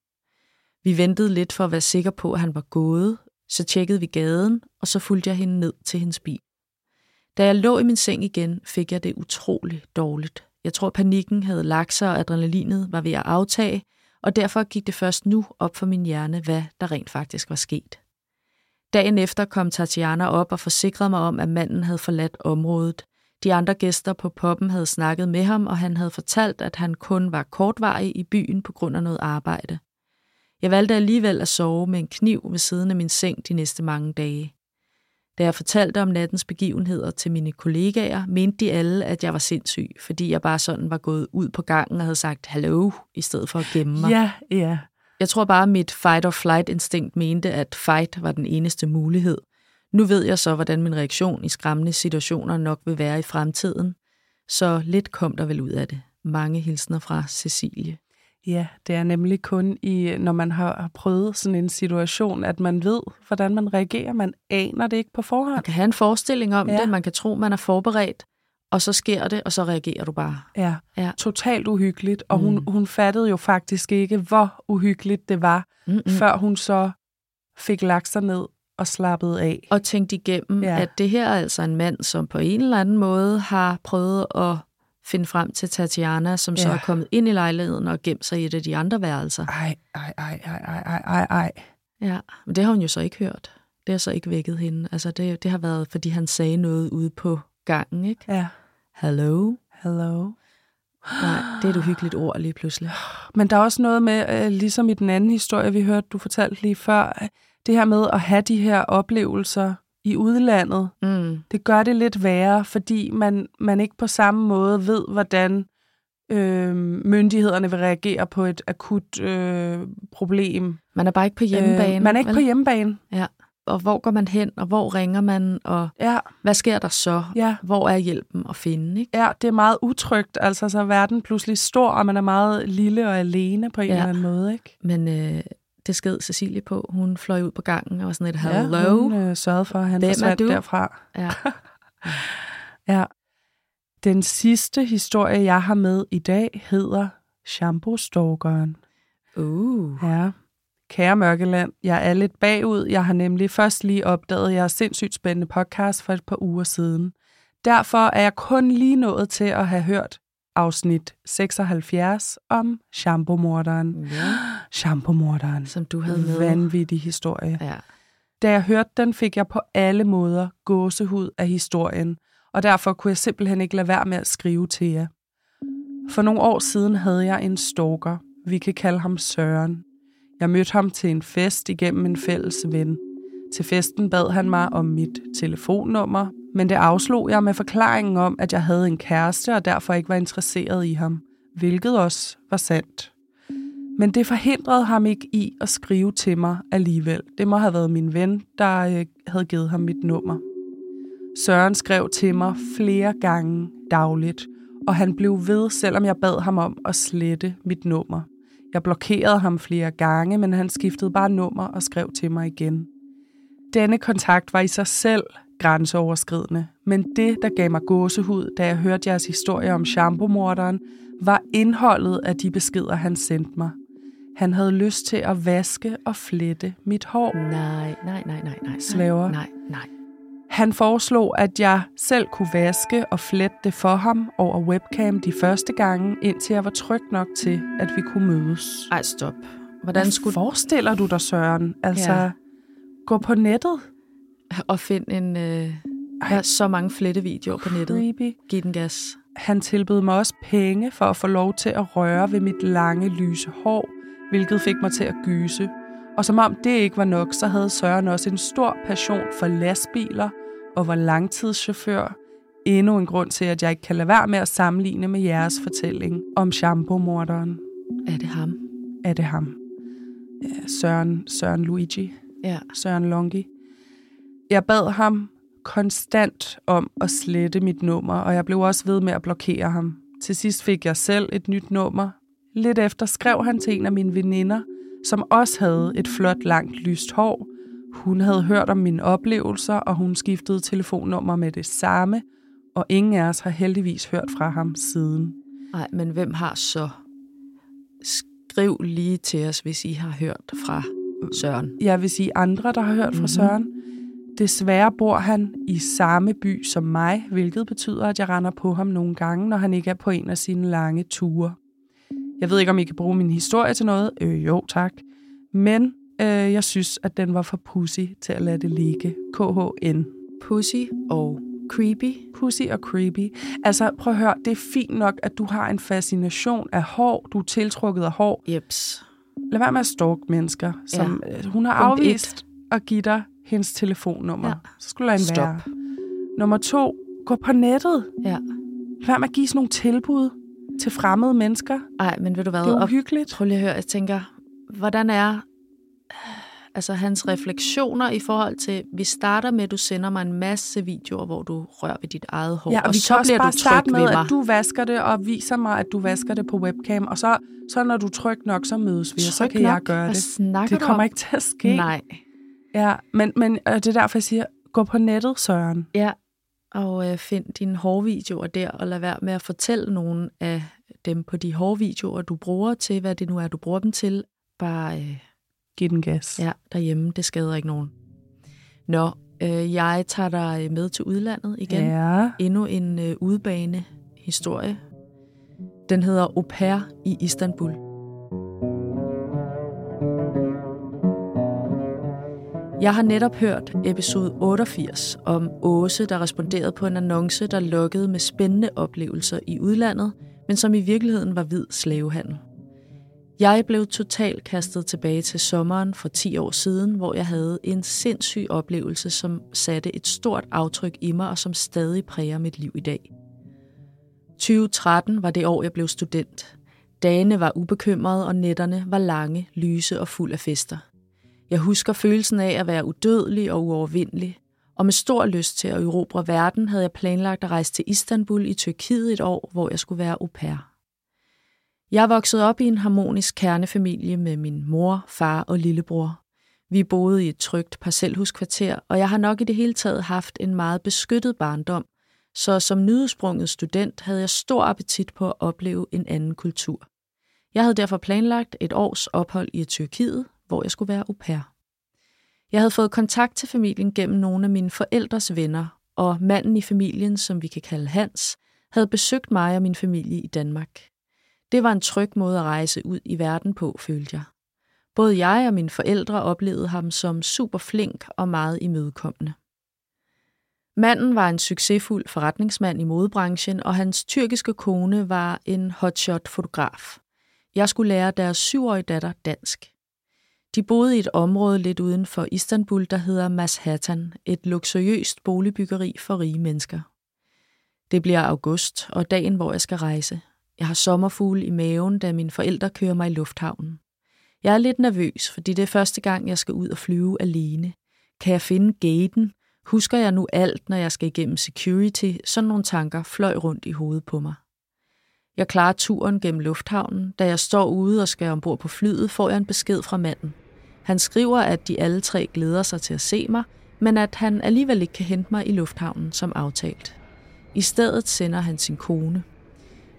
[SPEAKER 2] Vi ventede lidt for at være sikre på, at han var gået, så tjekkede vi gaden, og så fulgte jeg hende ned til hendes bil. Da jeg lå i min seng igen, fik jeg det utroligt dårligt. Jeg tror, panikken havde lagt sig, og adrenalinet var ved at aftage, og derfor gik det først nu op for min hjerne, hvad der rent faktisk var sket. Dagen efter kom Tatiana op og forsikrede mig om, at manden havde forladt området. De andre gæster på poppen havde snakket med ham, og han havde fortalt, at han kun var kortvarig i byen på grund af noget arbejde. Jeg valgte alligevel at sove med en kniv ved siden af min seng de næste mange dage. Da jeg fortalte om nattens begivenheder til mine kollegaer, mente de alle, at jeg var sindssyg, fordi jeg bare sådan var gået ud på gangen og havde sagt hallo, i stedet for at gemme mig.
[SPEAKER 1] Ja, ja.
[SPEAKER 2] Jeg tror bare, at mit fight-or-flight-instinkt mente, at fight var den eneste mulighed. Nu ved jeg så, hvordan min reaktion i skræmmende situationer nok vil være i fremtiden. Så lidt kom der vel ud af det. Mange hilsner fra Cecilie.
[SPEAKER 1] Ja, det er nemlig kun i, når man har prøvet sådan en situation, at man ved, hvordan man reagerer. Man aner det ikke på forhånd.
[SPEAKER 2] Man kan have en forestilling om
[SPEAKER 1] Ja.
[SPEAKER 2] det, man kan tro, man er forberedt, og så sker det, og så reagerer du bare.
[SPEAKER 1] Ja,
[SPEAKER 2] Ja.
[SPEAKER 1] totalt uhyggeligt. Og hun,
[SPEAKER 2] Mm.
[SPEAKER 1] hun fattede jo faktisk ikke, hvor uhyggeligt det var,
[SPEAKER 2] Mm-mm.
[SPEAKER 1] mm. før hun så fik lagt sig ned og slappet af.
[SPEAKER 2] Og tænkt igennem,
[SPEAKER 1] ja.
[SPEAKER 2] at det her er altså en mand, som på en eller anden måde har prøvet at finde frem til Tatiana, som så
[SPEAKER 1] Ja.
[SPEAKER 2] er kommet ind i lejligheden og gemt sig i et af de andre værelser.
[SPEAKER 1] Ej, ej, ej, ej, ej, ej, ej, ej.
[SPEAKER 2] Ja, men det har hun jo så ikke hørt. Det har så ikke vækket hende. Altså det, det har været, fordi han sagde noget ude på gangen, ikke?
[SPEAKER 1] Ja,
[SPEAKER 2] Hello?
[SPEAKER 1] hello.
[SPEAKER 2] Nej, det er et uhyggeligt ord lige pludselig.
[SPEAKER 1] Men der er også noget med, øh, ligesom i den anden historie, vi hørte, du fortalte lige før, øh, det her med at have de her oplevelser i udlandet,
[SPEAKER 2] Mm.
[SPEAKER 1] det gør det lidt værre, fordi man, man ikke på samme måde ved, hvordan øh, myndighederne vil reagere på et akut øh, problem.
[SPEAKER 2] Man er bare ikke på hjemmebane.
[SPEAKER 1] Øh, man er ikke
[SPEAKER 2] vel?
[SPEAKER 1] på hjemmebane.
[SPEAKER 2] Ja. Og hvor går man hen, og hvor ringer man, og
[SPEAKER 1] Ja,
[SPEAKER 2] hvad sker der så?
[SPEAKER 1] ja,
[SPEAKER 2] Hvor er hjælpen at finde, ikke?
[SPEAKER 1] ja, det er meget utrygt. Altså, så er verden pludselig stor, og man er meget lille og alene på en
[SPEAKER 2] Ja.
[SPEAKER 1] eller anden måde, ikke?
[SPEAKER 2] Men øh, det sked Cecilie på. Hun fløj ud på gangen og var sådan et hello.
[SPEAKER 1] Ja, hun øh, sørgede for, at han
[SPEAKER 2] Hvem
[SPEAKER 1] forsvandt derfra.
[SPEAKER 2] Ja.
[SPEAKER 1] Ja. Den sidste historie, jeg har med i dag, hedder Shampoo-stalkeren.
[SPEAKER 2] Uh.
[SPEAKER 1] Ja. Kære Mørkeland, jeg er lidt bagud. Jeg har nemlig først lige opdaget jeres sindssygt spændende podcast for et par uger siden. Derfor er jeg kun lige nået til at have hørt afsnit 76 om shampoo-morderen.
[SPEAKER 2] Ja,
[SPEAKER 1] Shampoo-morderen.
[SPEAKER 2] som du havde med.
[SPEAKER 1] Vanvittig historie.
[SPEAKER 2] Ja.
[SPEAKER 1] Da jeg hørte den, fik jeg på alle måder gåsehud af historien, og derfor kunne jeg simpelthen ikke lade være med at skrive til jer. For nogle år siden havde jeg en stalker. Vi kan kalde ham Søren. Jeg mødte ham til en fest igennem en fælles ven. Til festen bad han mig om mit telefonnummer, men det afslog jeg med forklaringen om, at jeg havde en kæreste og derfor ikke var interesseret i ham, hvilket også var sandt. Men det forhindrede ham ikke i at skrive til mig alligevel. Det må have været min ven, der øh, havde givet ham mit nummer. Søren skrev til mig flere gange dagligt, og han blev ved, selvom jeg bad ham om at slette mit nummer. Jeg blokerede ham flere gange, men han skiftede bare nummer og skrev til mig igen. Denne kontakt var i sig selv grænseoverskridende, men det, der gav mig gåsehud, da jeg hørte jeres historie om shampoo-morderen, var indholdet af de beskeder, han sendte mig. Han havde lyst til at vaske og flette mit hår.
[SPEAKER 2] Nej, nej, nej, nej, nej.
[SPEAKER 1] Slaver.
[SPEAKER 2] Nej, nej.
[SPEAKER 1] Han foreslog, at jeg selv kunne vaske og flette det for ham over webcam de første gange, indtil jeg var tryg nok til, at vi kunne mødes.
[SPEAKER 2] Ej, stop. Hvordan
[SPEAKER 1] Hvad
[SPEAKER 2] skulle
[SPEAKER 1] forestiller du dig, Søren? Altså,
[SPEAKER 2] Ja.
[SPEAKER 1] gå på nettet?
[SPEAKER 2] At finde en... Øh, der er så mange flettevideoer på nettet.
[SPEAKER 1] Creepy.
[SPEAKER 2] Giv den gas.
[SPEAKER 1] Han tilbød mig også penge for at få lov til at røre ved mit lange, lyse hår, hvilket fik mig til at gyse. Og som om det ikke var nok, så havde Søren også en stor passion for lastbiler og var langtidschauffør. Endnu en grund til, at jeg ikke kan lade være med at sammenligne med jeres fortælling om shampoo-morderen.
[SPEAKER 2] Er det ham?
[SPEAKER 1] Er det ham? Ja, Søren, Søren Luigi.
[SPEAKER 2] Ja.
[SPEAKER 1] Søren Longi. Jeg bad ham konstant om at slette mit nummer, og jeg blev også ved med at blokere ham. Til sidst fik jeg selv et nyt nummer. Lidt efter skrev han til en af mine veninder, som også havde et flot, langt, lyst hår. Hun havde hørt om mine oplevelser, og hun skiftede telefonnummer med det samme, og ingen af os har heldigvis hørt fra ham siden.
[SPEAKER 2] Nej, men hvem har så? Skriv lige til os, hvis I har hørt fra Søren.
[SPEAKER 1] jeg vil sige andre, der har hørt fra
[SPEAKER 2] Mhm.
[SPEAKER 1] Søren. Desværre bor han i samme by som mig, hvilket betyder, at jeg render på ham nogle gange, når han ikke er på en af sine lange ture. Jeg ved ikke, om I kan bruge min historie til noget. Øh, jo, tak. Men øh, jeg synes, at den var for pussy til at lade det ligge. KHN.
[SPEAKER 2] Pussy og creepy.
[SPEAKER 1] Pussy og creepy. Altså, prøv at høre, det er fint nok, at du har en fascination af hår. Du er tiltrukket af hår.
[SPEAKER 2] Jeps.
[SPEAKER 1] Lad være med at stalke mennesker. Som, ja. Hun har
[SPEAKER 2] Punkt
[SPEAKER 1] afvist
[SPEAKER 2] et.
[SPEAKER 1] at give dig hendes telefonnummer.
[SPEAKER 2] Ja.
[SPEAKER 1] Så skulle der en
[SPEAKER 2] Stop.
[SPEAKER 1] være. Nummer to, gå på nettet.
[SPEAKER 2] Ja.
[SPEAKER 1] Lad med at give sådan nogle tilbud til fremmede mennesker.
[SPEAKER 2] Ej, men ved du hvad?
[SPEAKER 1] Det er
[SPEAKER 2] Og
[SPEAKER 1] uhyggeligt.
[SPEAKER 2] Prøv lige at høre, jeg tænker, hvordan er altså hans refleksioner i forhold til, vi starter med, at du sender mig en masse videoer, hvor du rører ved dit eget hår,
[SPEAKER 1] Ja, og,
[SPEAKER 2] og
[SPEAKER 1] vi
[SPEAKER 2] så
[SPEAKER 1] kan også
[SPEAKER 2] bliver
[SPEAKER 1] bare
[SPEAKER 2] du
[SPEAKER 1] starte
[SPEAKER 2] tryg
[SPEAKER 1] med,
[SPEAKER 2] ved mig.
[SPEAKER 1] at du vasker det, og viser mig, at du vasker det på webcam. Og så, så når du er tryg nok, så mødes vi, og så kan jeg
[SPEAKER 2] nok?
[SPEAKER 1] gøre
[SPEAKER 2] Hvad
[SPEAKER 1] det. Det
[SPEAKER 2] du
[SPEAKER 1] kommer
[SPEAKER 2] om?
[SPEAKER 1] ikke til at ske.
[SPEAKER 2] Nej.
[SPEAKER 1] Ja, men, men øh, det er derfor, jeg siger, gå på nettet, Søren.
[SPEAKER 2] Ja, og øh, find dine hårvideoer der, og lad være med at fortælle nogen af dem på de hårvideoer, du bruger til, hvad det nu er, du bruger dem til. Bare øh,
[SPEAKER 1] Giv den gas.
[SPEAKER 2] ja, derhjemme, det skader ikke nogen. Nå, øh, jeg tager dig med til udlandet igen.
[SPEAKER 1] ja.
[SPEAKER 2] Endnu en øh, udbane historie. Den hedder Au pair i Istanbul. Jeg har netop hørt episode 88 om Åse, der responderede på en annonce, der lokkede med spændende oplevelser i udlandet, men som i virkeligheden var hvid slavehandel. Jeg blev totalt kastet tilbage til sommeren for 10 år siden, hvor jeg havde en sindssyg oplevelse, som satte et stort aftryk i mig og som stadig præger mit liv i dag. 2013 var det år, jeg blev student. Dagene var ubekymrede, og nætterne var lange, lyse og fuld af fester. Jeg husker følelsen af at være udødelig og uovervindelig, og med stor lyst til at erobre verden havde jeg planlagt at rejse til Istanbul i Tyrkiet et år, hvor jeg skulle være au pair. Jeg voksede op i en harmonisk kernefamilie med min mor, far og lillebror. Vi boede i et trygt parcelhuskvarter, og jeg har nok i det hele taget haft en meget beskyttet barndom, så som nyudsprunget student havde jeg stor appetit på at opleve en anden kultur. Jeg havde derfor planlagt et års ophold i Tyrkiet, hvor jeg skulle være au pair. Jeg havde fået kontakt til familien gennem nogle af mine forældres venner, og manden i familien, som vi kan kalde Hans, havde besøgt mig og min familie i Danmark. Det var en tryg måde at rejse ud i verden på, følte jeg. Både jeg og mine forældre oplevede ham som super flink og meget imødekommende. Manden var en succesfuld forretningsmand i modebranchen, og hans tyrkiske kone var en hotshot fotograf. Jeg skulle lære deres syvårige datter dansk. De boede i et område lidt uden for Istanbul, der hedder Mashatan, et luksuriøst boligbyggeri for rige mennesker. Det bliver august, og dagen, hvor jeg skal rejse. Jeg har sommerfugle i maven, da mine forældre kører mig i lufthavnen. Jeg er lidt nervøs, fordi det er første gang, jeg skal ud og flyve alene. Kan jeg finde gaten? Husker jeg nu alt, når jeg skal igennem security? Sådan nogle tanker fløj rundt i hovedet på mig. Jeg klarer turen gennem lufthavnen. Da jeg står ude og skal ombord på flyet, får jeg en besked fra manden. Han skriver, at de alle tre glæder sig til at se mig, men at han alligevel ikke kan hente mig i lufthavnen som aftalt. I stedet sender han sin kone.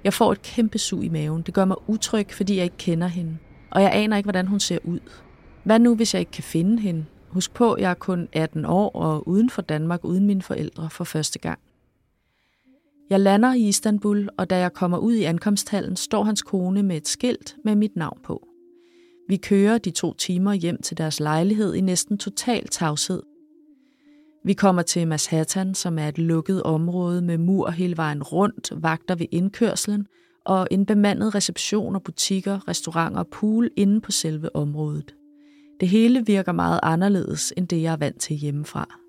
[SPEAKER 2] Jeg får et kæmpe sug i maven. Det gør mig utryg, fordi jeg ikke kender hende. Og jeg aner ikke, hvordan hun ser ud. Hvad nu, hvis jeg ikke kan finde hende? Husk på, jeg er kun 18 år og uden for Danmark uden mine forældre for første gang. Jeg lander i Istanbul, og da jeg kommer ud i ankomsthallen, står hans kone med et skilt med mit navn på. Vi kører de to timer hjem til deres lejlighed i næsten total tavshed. Vi kommer til Mashatan, som er et lukket område med mur hele vejen rundt, vagter ved indkørslen og en bemandet reception og butikker, restauranter og pool inde på selve området. Det hele virker meget anderledes end det, jeg er vant til hjemmefra.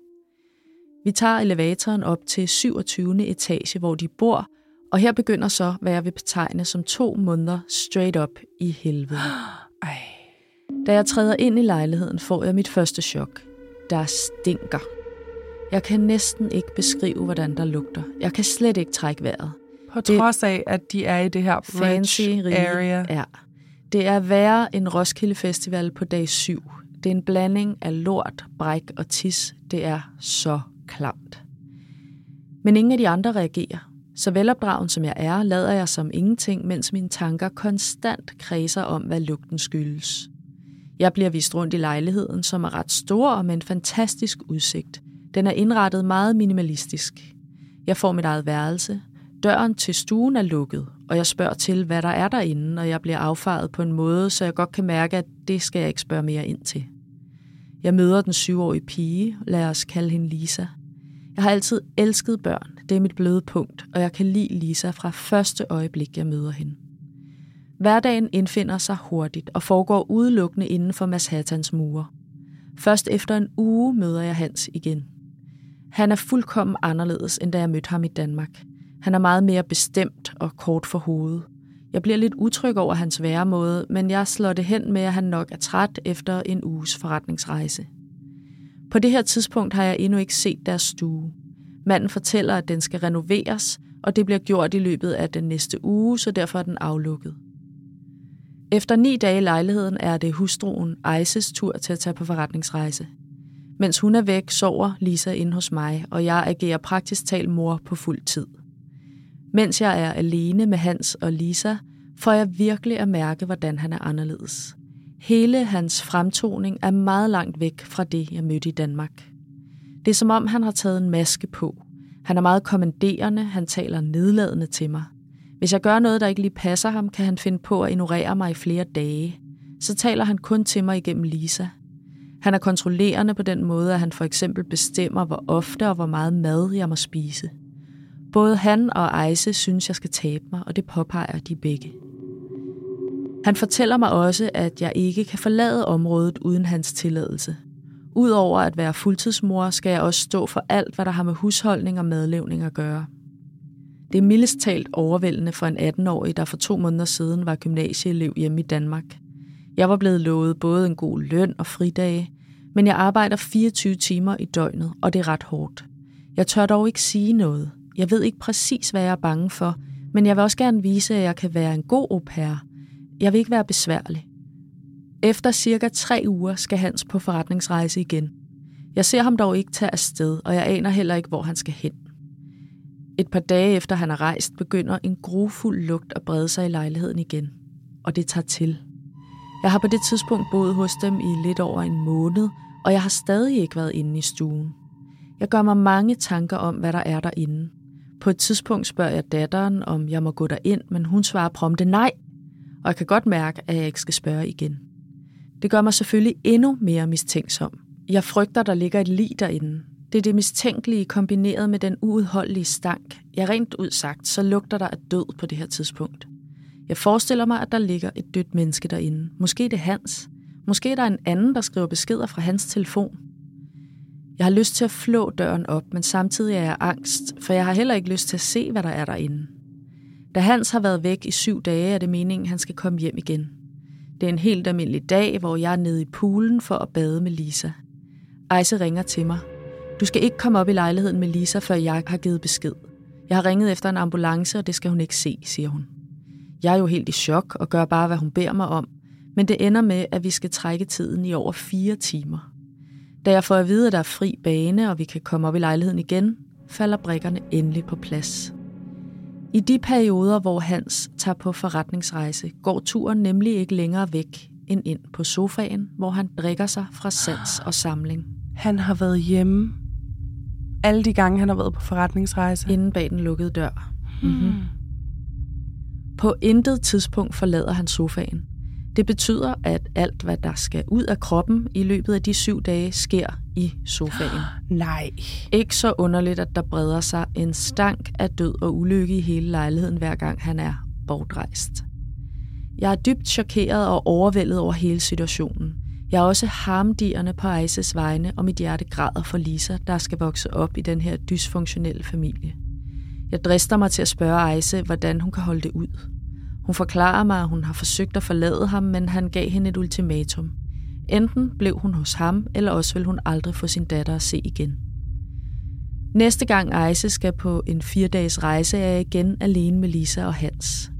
[SPEAKER 2] Vi tager elevatoren op til 27. etage, hvor de bor, og her begynder så, hvad jeg vil betegne som to måneder straight up i helvede.
[SPEAKER 1] Ej.
[SPEAKER 2] Da jeg træder ind i lejligheden, får jeg mit første chok. Der stinker. Jeg kan næsten ikke beskrive, hvordan der lugter. Jeg kan slet ikke trække vejret.
[SPEAKER 1] På
[SPEAKER 2] Det-
[SPEAKER 1] trods af, at de er i det her
[SPEAKER 2] Fancy
[SPEAKER 1] area.
[SPEAKER 2] Ja. Det er værre end Roskilde Festival på dag 7. Det er en blanding af lort, bræk og tis. Det er så klamt. Men ingen af de andre reagerer. Så velopdragen som jeg er, lader jeg som ingenting, mens mine tanker konstant kredser om, hvad lugten skyldes. Jeg bliver vist rundt i lejligheden, som er ret stor og med en fantastisk udsigt. Den er indrettet meget minimalistisk. Jeg får mit eget værelse. Døren til stuen er lukket, og jeg spørger til, hvad der er derinde, og jeg bliver affaret på en måde, så jeg godt kan mærke, at det skal jeg ikke spørge mere ind til. Jeg møder den syvårige pige, lad os kalde hende Lisa. Jeg har altid elsket børn, det er mit bløde punkt, og jeg kan lide Lisa fra første øjeblik, jeg møder hende. Hverdagen indfinder sig hurtigt og foregår udelukkende inden for Mashattans mure. Først efter en uge møder jeg Hans igen. Han er fuldkommen anderledes, end da jeg mødte ham i Danmark. Han er meget mere bestemt og kort for hovedet. Jeg bliver lidt utryg over hans væremåde, men jeg slår det hen med, at han nok er træt efter en uges forretningsrejse. På det her tidspunkt har jeg endnu ikke set deres stue. Manden fortæller, at den skal renoveres, og det bliver gjort i løbet af den næste uge, så derfor er den aflukket. Efter ni dage i lejligheden er det hustruen Ejses tur til at tage på forretningsrejse. Mens hun er væk, sover Lisa inde hos mig, og jeg agerer praktisk talt mor på fuld tid. Mens jeg er alene med Hans og Lisa, får jeg virkelig at mærke, hvordan han er anderledes. Hele hans fremtoning er meget langt væk fra det, jeg mødte i Danmark. Det er som om, han har taget en maske på. Han er meget kommanderende, han taler nedladende til mig. Hvis jeg gør noget, der ikke lige passer ham, kan han finde på at ignorere mig i flere dage. Så taler han kun til mig igennem Lisa. Han er kontrollerende på den måde, at han for eksempel bestemmer, hvor ofte og hvor meget mad jeg må spise. Både han og Ejse synes, jeg skal tabe mig, og det påpeger de begge. Han fortæller mig også, at jeg ikke kan forlade området uden hans tilladelse. Udover at være fuldtidsmor, skal jeg også stå for alt, hvad der har med husholdning og madlavning at gøre. Det er mildest talt overvældende for en 18-årig, der for to måneder siden var gymnasieelev hjemme i Danmark. Jeg var blevet lovet både en god løn og fridage, men jeg arbejder 24 timer i døgnet, og det er ret hårdt. Jeg tør dog ikke sige noget. Jeg ved ikke præcis, hvad jeg er bange for, men jeg vil også gerne vise, at jeg kan være en god au pair. Jeg vil ikke være besværlig. Efter cirka tre uger skal Hans på forretningsrejse igen. Jeg ser ham dog ikke tage afsted, og jeg aner heller ikke, hvor han skal hen. Et par dage efter han er rejst, begynder en grufuld lugt at brede sig i lejligheden igen. Og det tager til. Jeg har på det tidspunkt boet hos dem i lidt over en måned, og jeg har stadig ikke været inde i stuen. Jeg gør mig mange tanker om, hvad der er derinde. På et tidspunkt spørger jeg datteren, om jeg må gå derind, men hun svarer prompte nej, og jeg kan godt mærke, at jeg ikke skal spørge igen. Det gør mig selvfølgelig endnu mere mistænksom. Jeg frygter, der ligger et lig derinde. Det er det mistænkelige kombineret med den uudholdelige stank. Jeg rent ud sagt, så lugter der af død på det her tidspunkt. Jeg forestiller mig, at der ligger et dødt menneske derinde. Måske det er hans. Måske er der en anden, der skriver beskeder fra hans telefon. Jeg har lyst til at flå døren op, men samtidig er jeg angst, for jeg har heller ikke lyst til at se, hvad der er derinde. Da Hans har været væk i syv dage, er det meningen, at han skal komme hjem igen. Det er en helt almindelig dag, hvor jeg er nede i poolen for at bade med Lisa. Ejse ringer til mig. Du skal ikke komme op i lejligheden med Lisa, før jeg har givet besked. Jeg har ringet efter en ambulance, og det skal hun ikke se, siger hun. Jeg er jo helt i chok og gør bare, hvad hun beder mig om, men det ender med, at vi skal trække tiden i over fire timer. Da jeg får at vide, at der er fri bane, og vi kan komme op i lejligheden igen, falder brikkerne endelig på plads. I de perioder, hvor Hans tager på forretningsrejse, går turen nemlig ikke længere væk end ind på sofaen, hvor han drikker sig fra sans og samling.
[SPEAKER 1] Han har været hjemme alle de gange, han har været på forretningsrejse.
[SPEAKER 2] Inden bag den lukkede dør. Mm-hmm. På intet tidspunkt forlader han sofaen. Det betyder, at alt, hvad der skal ud af kroppen i løbet af de syv dage, sker i sofaen.
[SPEAKER 1] Nej.
[SPEAKER 2] Ikke så underligt, at der breder sig en stank af død og ulykke i hele lejligheden, hver gang han er bortrejst. Jeg er dybt chokeret og overvældet over hele situationen. Jeg er også harmdierne på Eises vegne, og mit hjerte græder for Lisa, der skal vokse op i den her dysfunktionelle familie. Jeg drister mig til at spørge Eise, hvordan hun kan holde det ud. Hun forklarer mig, at hun har forsøgt at forlade ham, men han gav hende et ultimatum. Enten blev hun hos ham, eller også vil hun aldrig få sin datter at se igen. Næste gang Ejse skal på en fire dages rejse, er jeg igen alene med Lisa og Hans.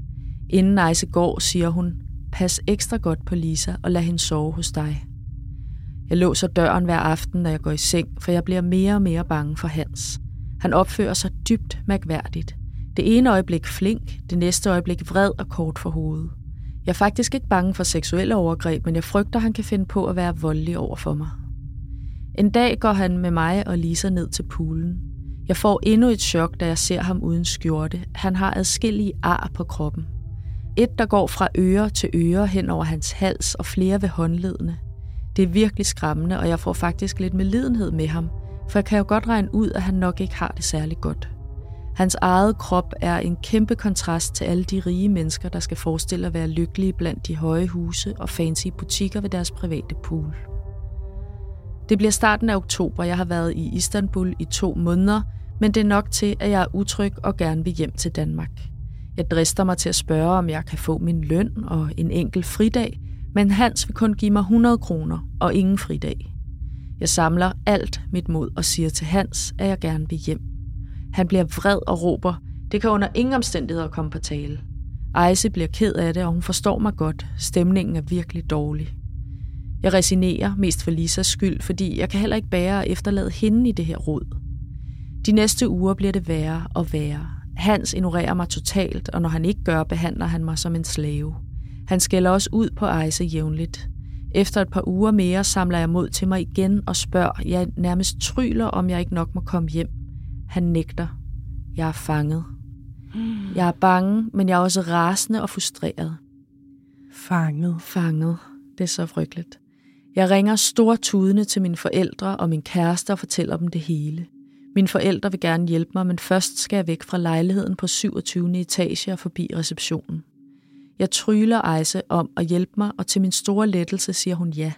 [SPEAKER 2] Inden Ejse går, siger hun, pas ekstra godt på Lisa og lad hende sove hos dig. Jeg låser døren hver aften, når jeg går i seng, for jeg bliver mere og mere bange for Hans. Han opfører sig dybt mærkværdigt. Det ene øjeblik flink, det næste øjeblik vred og kort for hovedet. Jeg er faktisk ikke bange for seksuelle overgreb, men jeg frygter, at han kan finde på at være voldelig over for mig. En dag går han med mig og Lisa ned til poolen. Jeg får endnu et chok, da jeg ser ham uden skjorte. Han har adskillige ar på kroppen. Et, der går fra øre til øre hen over hans hals og flere ved håndledene. Det er virkelig skræmmende, og jeg får faktisk lidt medlidenhed med ham, for jeg kan jo godt regne ud, at han nok ikke har det særlig godt. Hans eget krop er en kæmpe kontrast til alle de rige mennesker, der skal forestille at være lykkelige blandt de høje huse og fancy butikker ved deres private pool. Det bliver starten af oktober. Jeg har været i Istanbul i to måneder, men det er nok til, at jeg er utryg og gerne vil hjem til Danmark. Jeg drister mig til at spørge, om jeg kan få min løn og en enkelt fridag, men Hans vil kun give mig 100 kroner og ingen fridag. Jeg samler alt mit mod og siger til Hans, at jeg gerne vil hjem. Han bliver vred og råber, det kan under ingen omstændigheder komme på tale. Ejse bliver ked af det, og hun forstår mig godt. Stemningen er virkelig dårlig. Jeg resignerer mest for Lisas skyld, fordi jeg kan heller ikke bære at efterlade hende i det her rod. De næste uger bliver det værre og værre. Hans ignorerer mig totalt, og når han ikke gør, behandler han mig som en slave. Han skælder også ud på Ejse jævnligt. Efter et par uger mere samler jeg mod til mig igen og spørger, jeg nærmest tryller, om jeg ikke nok må komme hjem. Han nægter. Jeg er fanget. Jeg er bange, men jeg er også rasende og frustreret.
[SPEAKER 1] Fanget.
[SPEAKER 2] Fanget. Det er så frygteligt. Jeg ringer stortudende til mine forældre og min kæreste og fortæller dem det hele. Mine forældre vil gerne hjælpe mig, men først skal jeg væk fra lejligheden på 27. etage og forbi receptionen. Jeg tryller Ejse om at hjælpe mig, og til min store lettelse siger hun ja.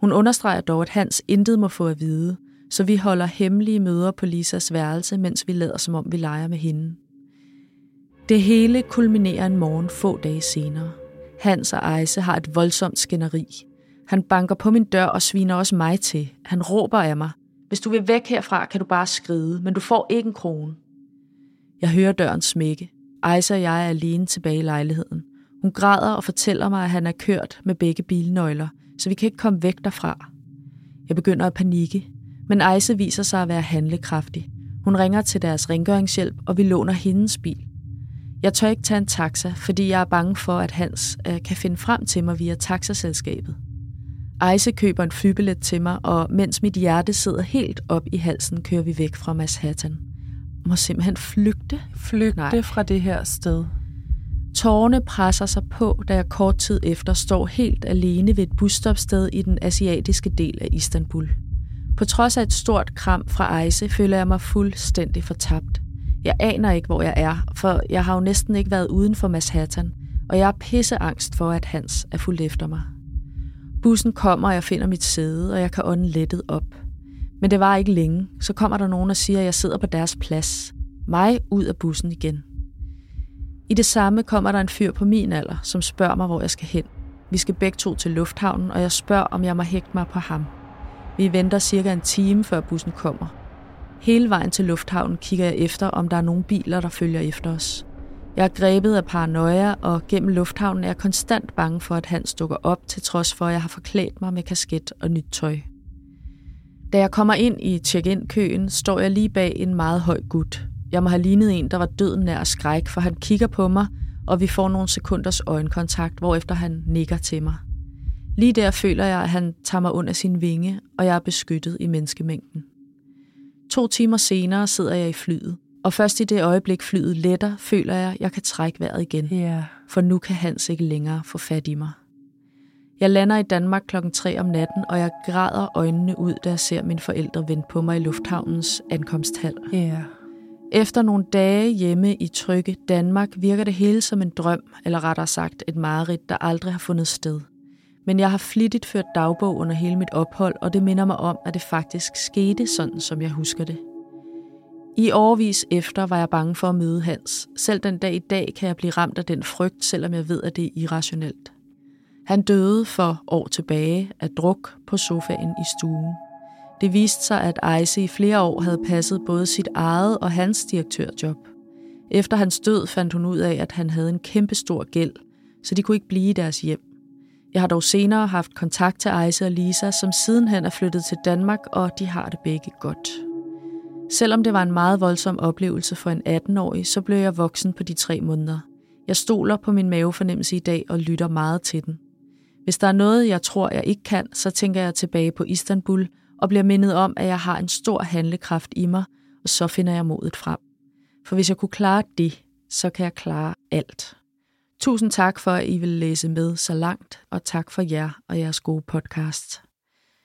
[SPEAKER 2] Hun understreger dog, at Hans intet må få at vide, så vi holder hemmelige møder på Lisas værelse, mens vi lader som om vi leger med hende. Det hele kulminerer en morgen få dage senere. Hans og Ejse har et voldsomt skænderi. Han banker på min dør og sviner også mig til. Han råber af mig. Hvis du vil væk herfra, kan du bare skride, men du får ikke en krone. Jeg hører døren smække. Ejse og jeg er alene tilbage i lejligheden. Hun græder og fortæller mig, at han er kørt med begge bilnøgler, så vi kan ikke komme væk derfra. Jeg begynder at panikke, men Ejse viser sig at være handlekraftig. Hun ringer til deres rengøringshjælp, og vi låner hendes bil. Jeg tør ikke tage en taxa, fordi jeg er bange for, at Hans øh, kan finde frem til mig via taxaselskabet. Ejse køber en flybillet til mig, og mens mit hjerte sidder helt op i halsen, kører vi væk fra Manhattan. Må simpelthen flygte.
[SPEAKER 1] Flygte Nej. fra det her sted.
[SPEAKER 2] Tårne presser sig på, da jeg kort tid efter står helt alene ved et busstopsted i den asiatiske del af Istanbul. På trods af et stort kram fra Ejse, føler jeg mig fuldstændig fortabt. Jeg aner ikke, hvor jeg er, for jeg har jo næsten ikke været uden for Manhattan, og jeg er pisseangst for, at Hans er fuldt efter mig. Bussen kommer, og jeg finder mit sæde, og jeg kan ånde lettet op. Men det var ikke længe. Så kommer der nogen og siger, at jeg sidder på deres plads. Mig ud af bussen igen. I det samme kommer der en fyr på min alder, som spørger mig, hvor jeg skal hen. Vi skal begge to til lufthavnen, og jeg spørger, om jeg må hægte mig på ham. Vi venter cirka en time, før bussen kommer. Hele vejen til lufthavnen kigger jeg efter, om der er nogle biler, der følger efter os. Jeg er grebet af paranoia, og gennem lufthavnen er jeg konstant bange for, at han dukker op, til trods for, at jeg har forklædt mig med kasket og nyt tøj. Da jeg kommer ind i check-in-køen, står jeg lige bag en meget høj gut. Jeg må have lignet en, der var døden nær skræk, for han kigger på mig, og vi får nogle sekunders øjenkontakt, hvorefter han nikker til mig. Lige der føler jeg, at han tager mig under sin vinge, og jeg er beskyttet i menneskemængden. To timer senere sidder jeg i flyet, og først i det øjeblik flyet letter, føler jeg, at jeg kan trække vejret igen.
[SPEAKER 1] Yeah.
[SPEAKER 2] For nu kan Hans ikke længere få fat i mig. Jeg lander i Danmark klokken 3 om natten, og jeg græder øjnene ud, da jeg ser mine forældre vente på mig i lufthavnens ankomsthal.
[SPEAKER 1] Yeah.
[SPEAKER 2] Efter nogle dage hjemme i trygge Danmark virker det hele som en drøm, eller rettere sagt et mareridt, der aldrig har fundet sted. Men jeg har flittigt ført dagbog under hele mit ophold, og det minder mig om, at det faktisk skete sådan, som jeg husker det. I årvis efter var jeg bange for at møde Hans. Selv den dag i dag kan jeg blive ramt af den frygt, selvom jeg ved, at det er irrationelt. Han døde for år tilbage af druk på sofaen i stuen. Det viste sig, at Ejse i flere år havde passet både sit eget og hans direktørjob. Efter hans død fandt hun ud af, at han havde en kæmpestor gæld, så de kunne ikke blive i deres hjem. Jeg har dog senere haft kontakt til Ejse og Lisa, som sidenhen er flyttet til Danmark, og de har det begge godt. Selvom det var en meget voldsom oplevelse for en 18-årig, så blev jeg voksen på de tre måneder. Jeg stoler på min mavefornemmelse i dag og lytter meget til den. Hvis der er noget, jeg tror, jeg ikke kan, så tænker jeg tilbage på Istanbul og bliver mindet om, at jeg har en stor handlekraft i mig, og så finder jeg modet frem. For hvis jeg kunne klare det, så kan jeg klare alt. Tusind tak for, at I vil læse med så langt, og tak for jer og jeres gode podcast.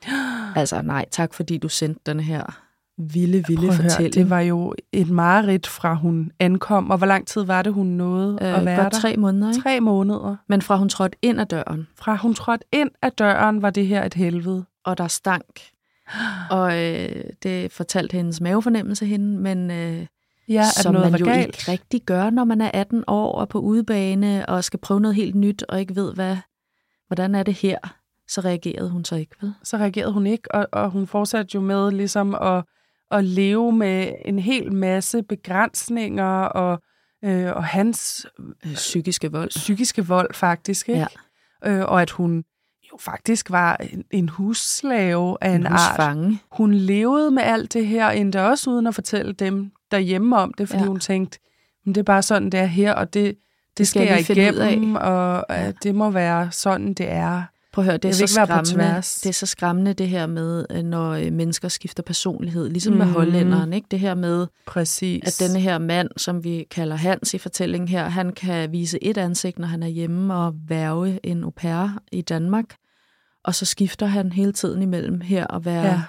[SPEAKER 2] Altså nej, tak fordi du sendte den her vilde, vilde
[SPEAKER 1] Prøv at høre,
[SPEAKER 2] fortælling.
[SPEAKER 1] det var jo et mareridt fra hun ankom, og hvor lang tid var det, hun nåede
[SPEAKER 2] øh,
[SPEAKER 1] at være
[SPEAKER 2] godt
[SPEAKER 1] der?
[SPEAKER 2] tre måneder, ikke?
[SPEAKER 1] Tre måneder.
[SPEAKER 2] Men fra hun trådte ind ad døren,
[SPEAKER 1] Fra hun trådte ind ad døren, var det her et helvede.
[SPEAKER 2] og der stank. Og øh, det fortalte hendes mavefornemmelse hende, men øh,
[SPEAKER 1] Ja,
[SPEAKER 2] som
[SPEAKER 1] noget
[SPEAKER 2] man jo
[SPEAKER 1] galt.
[SPEAKER 2] ikke rigtig gør, når man er 18 år og på udebane og skal prøve noget helt nyt og ikke ved, hvad, hvordan er det her, så reagerede hun så ikke, vel?
[SPEAKER 1] Så reagerede hun ikke, og, og hun fortsatte jo med ligesom at, at leve med en hel masse begrænsninger og, øh, og hans
[SPEAKER 2] Øh, psykiske vold.
[SPEAKER 1] psykiske vold faktisk, ikke? Øh, og at hun jo faktisk var en, en husslave af en,
[SPEAKER 2] En
[SPEAKER 1] art. Hun levede med alt det her, endda også uden at fortælle dem derhjemme om det, fordi
[SPEAKER 2] Ja.
[SPEAKER 1] hun tænkte, men det er bare sådan, det er her, og det, det skal,
[SPEAKER 2] skal jeg
[SPEAKER 1] jeg
[SPEAKER 2] lige finde ud af."
[SPEAKER 1] igennem, og ja. det må være sådan, det er.
[SPEAKER 2] Prøv at høre, det er, så skræmmende, det er så skræmmende det her med, øh, når øh, mennesker skifter personlighed. Ligesom med
[SPEAKER 1] Mhm.
[SPEAKER 2] hollænderen, ikke? Det her med,
[SPEAKER 1] Præcis.
[SPEAKER 2] at denne her mand, som vi kalder Hans i fortællingen her, han kan vise et ansigt, når han er hjemme og værve en au pair i Danmark. Og så skifter han hele tiden imellem her og være ja.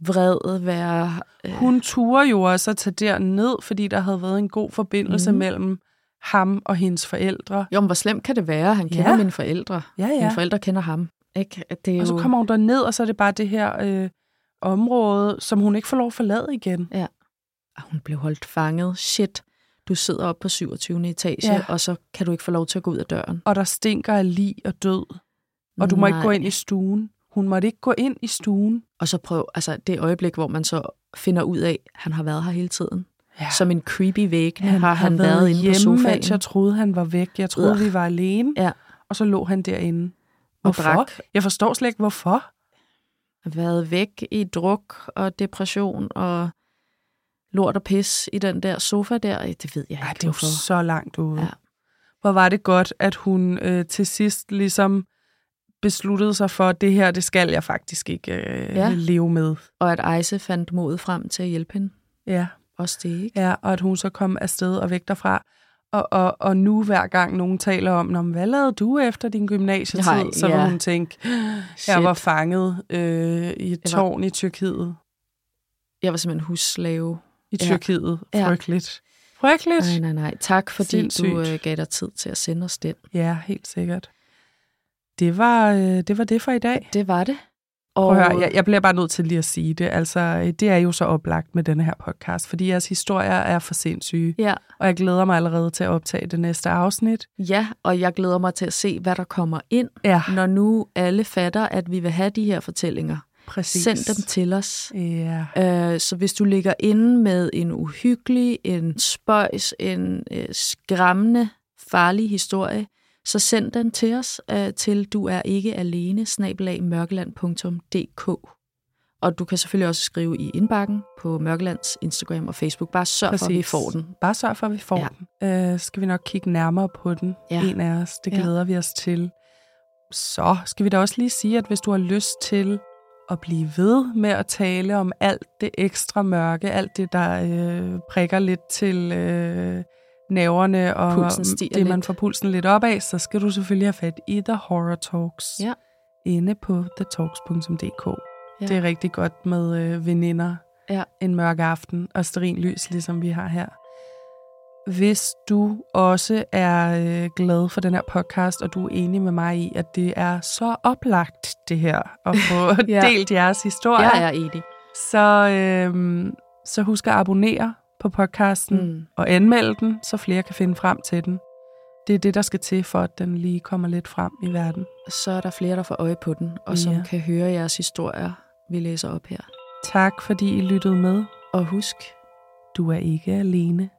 [SPEAKER 1] Ja.
[SPEAKER 2] vred, være... Øh,
[SPEAKER 1] Hun turde jo også at tage derned, fordi der havde været en god forbindelse mm. mellem ham og hendes forældre.
[SPEAKER 2] jo, men hvor slemt kan det være? Han kender
[SPEAKER 1] Ja.
[SPEAKER 2] mine forældre.
[SPEAKER 1] Ja,
[SPEAKER 2] Mine
[SPEAKER 1] ja.
[SPEAKER 2] forældre kender ham. Ikke? At Det er
[SPEAKER 1] Og så kommer hun derned, og så er det bare det her øh, område, som hun ikke får lov at forlade igen.
[SPEAKER 2] Ah, hun blev holdt fanget. Shit, du sidder oppe på 27. etage,
[SPEAKER 1] Ja.
[SPEAKER 2] og så kan du ikke få lov til at gå ud af døren.
[SPEAKER 1] Og der stinker af lig og død. Og du må ikke gå
[SPEAKER 2] Nej.
[SPEAKER 1] ind i stuen. Hun måtte ikke gå ind i stuen.
[SPEAKER 2] Og så prøv, altså det øjeblik, hvor man så finder ud af, at han har været her hele tiden.
[SPEAKER 1] Ja.
[SPEAKER 2] Som en creepy væggende har han været inde på
[SPEAKER 1] hjemme,
[SPEAKER 2] sofaen.
[SPEAKER 1] mens jeg troede, han var væk. Jeg troede,
[SPEAKER 2] Ugh.
[SPEAKER 1] vi var alene.
[SPEAKER 2] Ja.
[SPEAKER 1] Og så lå han derinde.
[SPEAKER 2] Og
[SPEAKER 1] Hvorfor?
[SPEAKER 2] drak.
[SPEAKER 1] Jeg forstår slet ikke, hvorfor.
[SPEAKER 2] Været væk i druk og depression og lort og pis i den der sofa der. Det ved jeg
[SPEAKER 1] Ej,
[SPEAKER 2] ikke,
[SPEAKER 1] det er jo så langt ude.
[SPEAKER 2] Ja.
[SPEAKER 1] Hvor var det godt, at hun øh, til sidst ligesom besluttede sig for, at det her, det skal jeg faktisk ikke øh,
[SPEAKER 2] Ja.
[SPEAKER 1] leve med.
[SPEAKER 2] Og at Ejse fandt modet frem til at hjælpe hende.
[SPEAKER 1] Ja.
[SPEAKER 2] Også det, ikke?
[SPEAKER 1] ja, og at hun så kom afsted og væk derfra. Og, og, og nu hver gang nogen taler om, hvad lavede du efter din gymnasietid?
[SPEAKER 2] Nej,
[SPEAKER 1] så
[SPEAKER 2] ja.
[SPEAKER 1] vil hun tænke,
[SPEAKER 2] Shit.
[SPEAKER 1] jeg var fanget øh, i et
[SPEAKER 2] var-
[SPEAKER 1] tårn i Tyrkiet.
[SPEAKER 2] Jeg var simpelthen husslave.
[SPEAKER 1] I
[SPEAKER 2] Ja.
[SPEAKER 1] Tyrkiet.
[SPEAKER 2] Ja.
[SPEAKER 1] Frygteligt. Frygteligt.
[SPEAKER 2] Nej, nej, nej. Tak, fordi
[SPEAKER 1] Sindssygt.
[SPEAKER 2] du øh, gav dig tid til at sende os den.
[SPEAKER 1] Ja, helt sikkert. Det var, øh, det var det for i dag.
[SPEAKER 2] Det var det.
[SPEAKER 1] Prøv at høre, jeg, jeg bliver bare nødt til lige at sige det. Altså, øh, det er jo så oplagt med denne her podcast, fordi jeres historier er for sindssyge.
[SPEAKER 2] Ja,
[SPEAKER 1] Og jeg glæder mig allerede til at optage det næste afsnit.
[SPEAKER 2] ja, og jeg glæder mig til at se, hvad der kommer ind,
[SPEAKER 1] Ja,
[SPEAKER 2] når nu alle fatter, at vi vil have de her fortællinger.
[SPEAKER 1] præcis.
[SPEAKER 2] Send dem til os.
[SPEAKER 1] Ja.
[SPEAKER 2] Øh, så hvis du ligger inde med en uhyggelig, en spøjs, en øh, skræmmende, farlig historie, så send den til os øh, til du er ikke alene, snabelag mørkeland.dk. Og du kan selvfølgelig også skrive i indbakken på Mørkelands Instagram og Facebook. Bare sørg for, at vi
[SPEAKER 1] Præcis.
[SPEAKER 2] får den.
[SPEAKER 1] Bare sørg for, at vi får
[SPEAKER 2] Ja.
[SPEAKER 1] ja. den. Øh, skal vi nok kigge nærmere på den,
[SPEAKER 2] Ja.
[SPEAKER 1] en af os. Det
[SPEAKER 2] Ja.
[SPEAKER 1] glæder vi os til. Så skal vi da også lige sige, at hvis du har lyst til at blive ved med at tale om alt det ekstra mørke, alt det, der øh, prikker lidt til øh, næverne, og
[SPEAKER 2] Pulsen
[SPEAKER 1] det, man
[SPEAKER 2] lidt.
[SPEAKER 1] får pulsen lidt op af, så skal du selvfølgelig have fat i The Horror Talks
[SPEAKER 2] Ja.
[SPEAKER 1] inde på thetalks.dk.
[SPEAKER 2] Ja.
[SPEAKER 1] Det er rigtig godt med øh, veninder
[SPEAKER 2] Ja.
[SPEAKER 1] en mørk aften og lys, ligesom vi har her. Hvis du også er øh, glad for den her podcast, og du er enig med mig i, at det er så oplagt det her, at få
[SPEAKER 2] Ja.
[SPEAKER 1] ja. delt jeres historier,
[SPEAKER 2] Jeg er enig.
[SPEAKER 1] så, øh, så husk at abonnere på podcasten Mm. og anmelde den, så flere kan finde frem til den. Det er det, der skal til, for at den lige kommer lidt frem i verden.
[SPEAKER 2] Så er der flere, der får øje på den, og som
[SPEAKER 1] Ja.
[SPEAKER 2] kan høre jeres historier, vi læser op her.
[SPEAKER 1] Tak, fordi I lyttede med.
[SPEAKER 2] Og husk,
[SPEAKER 1] Du er ikke alene.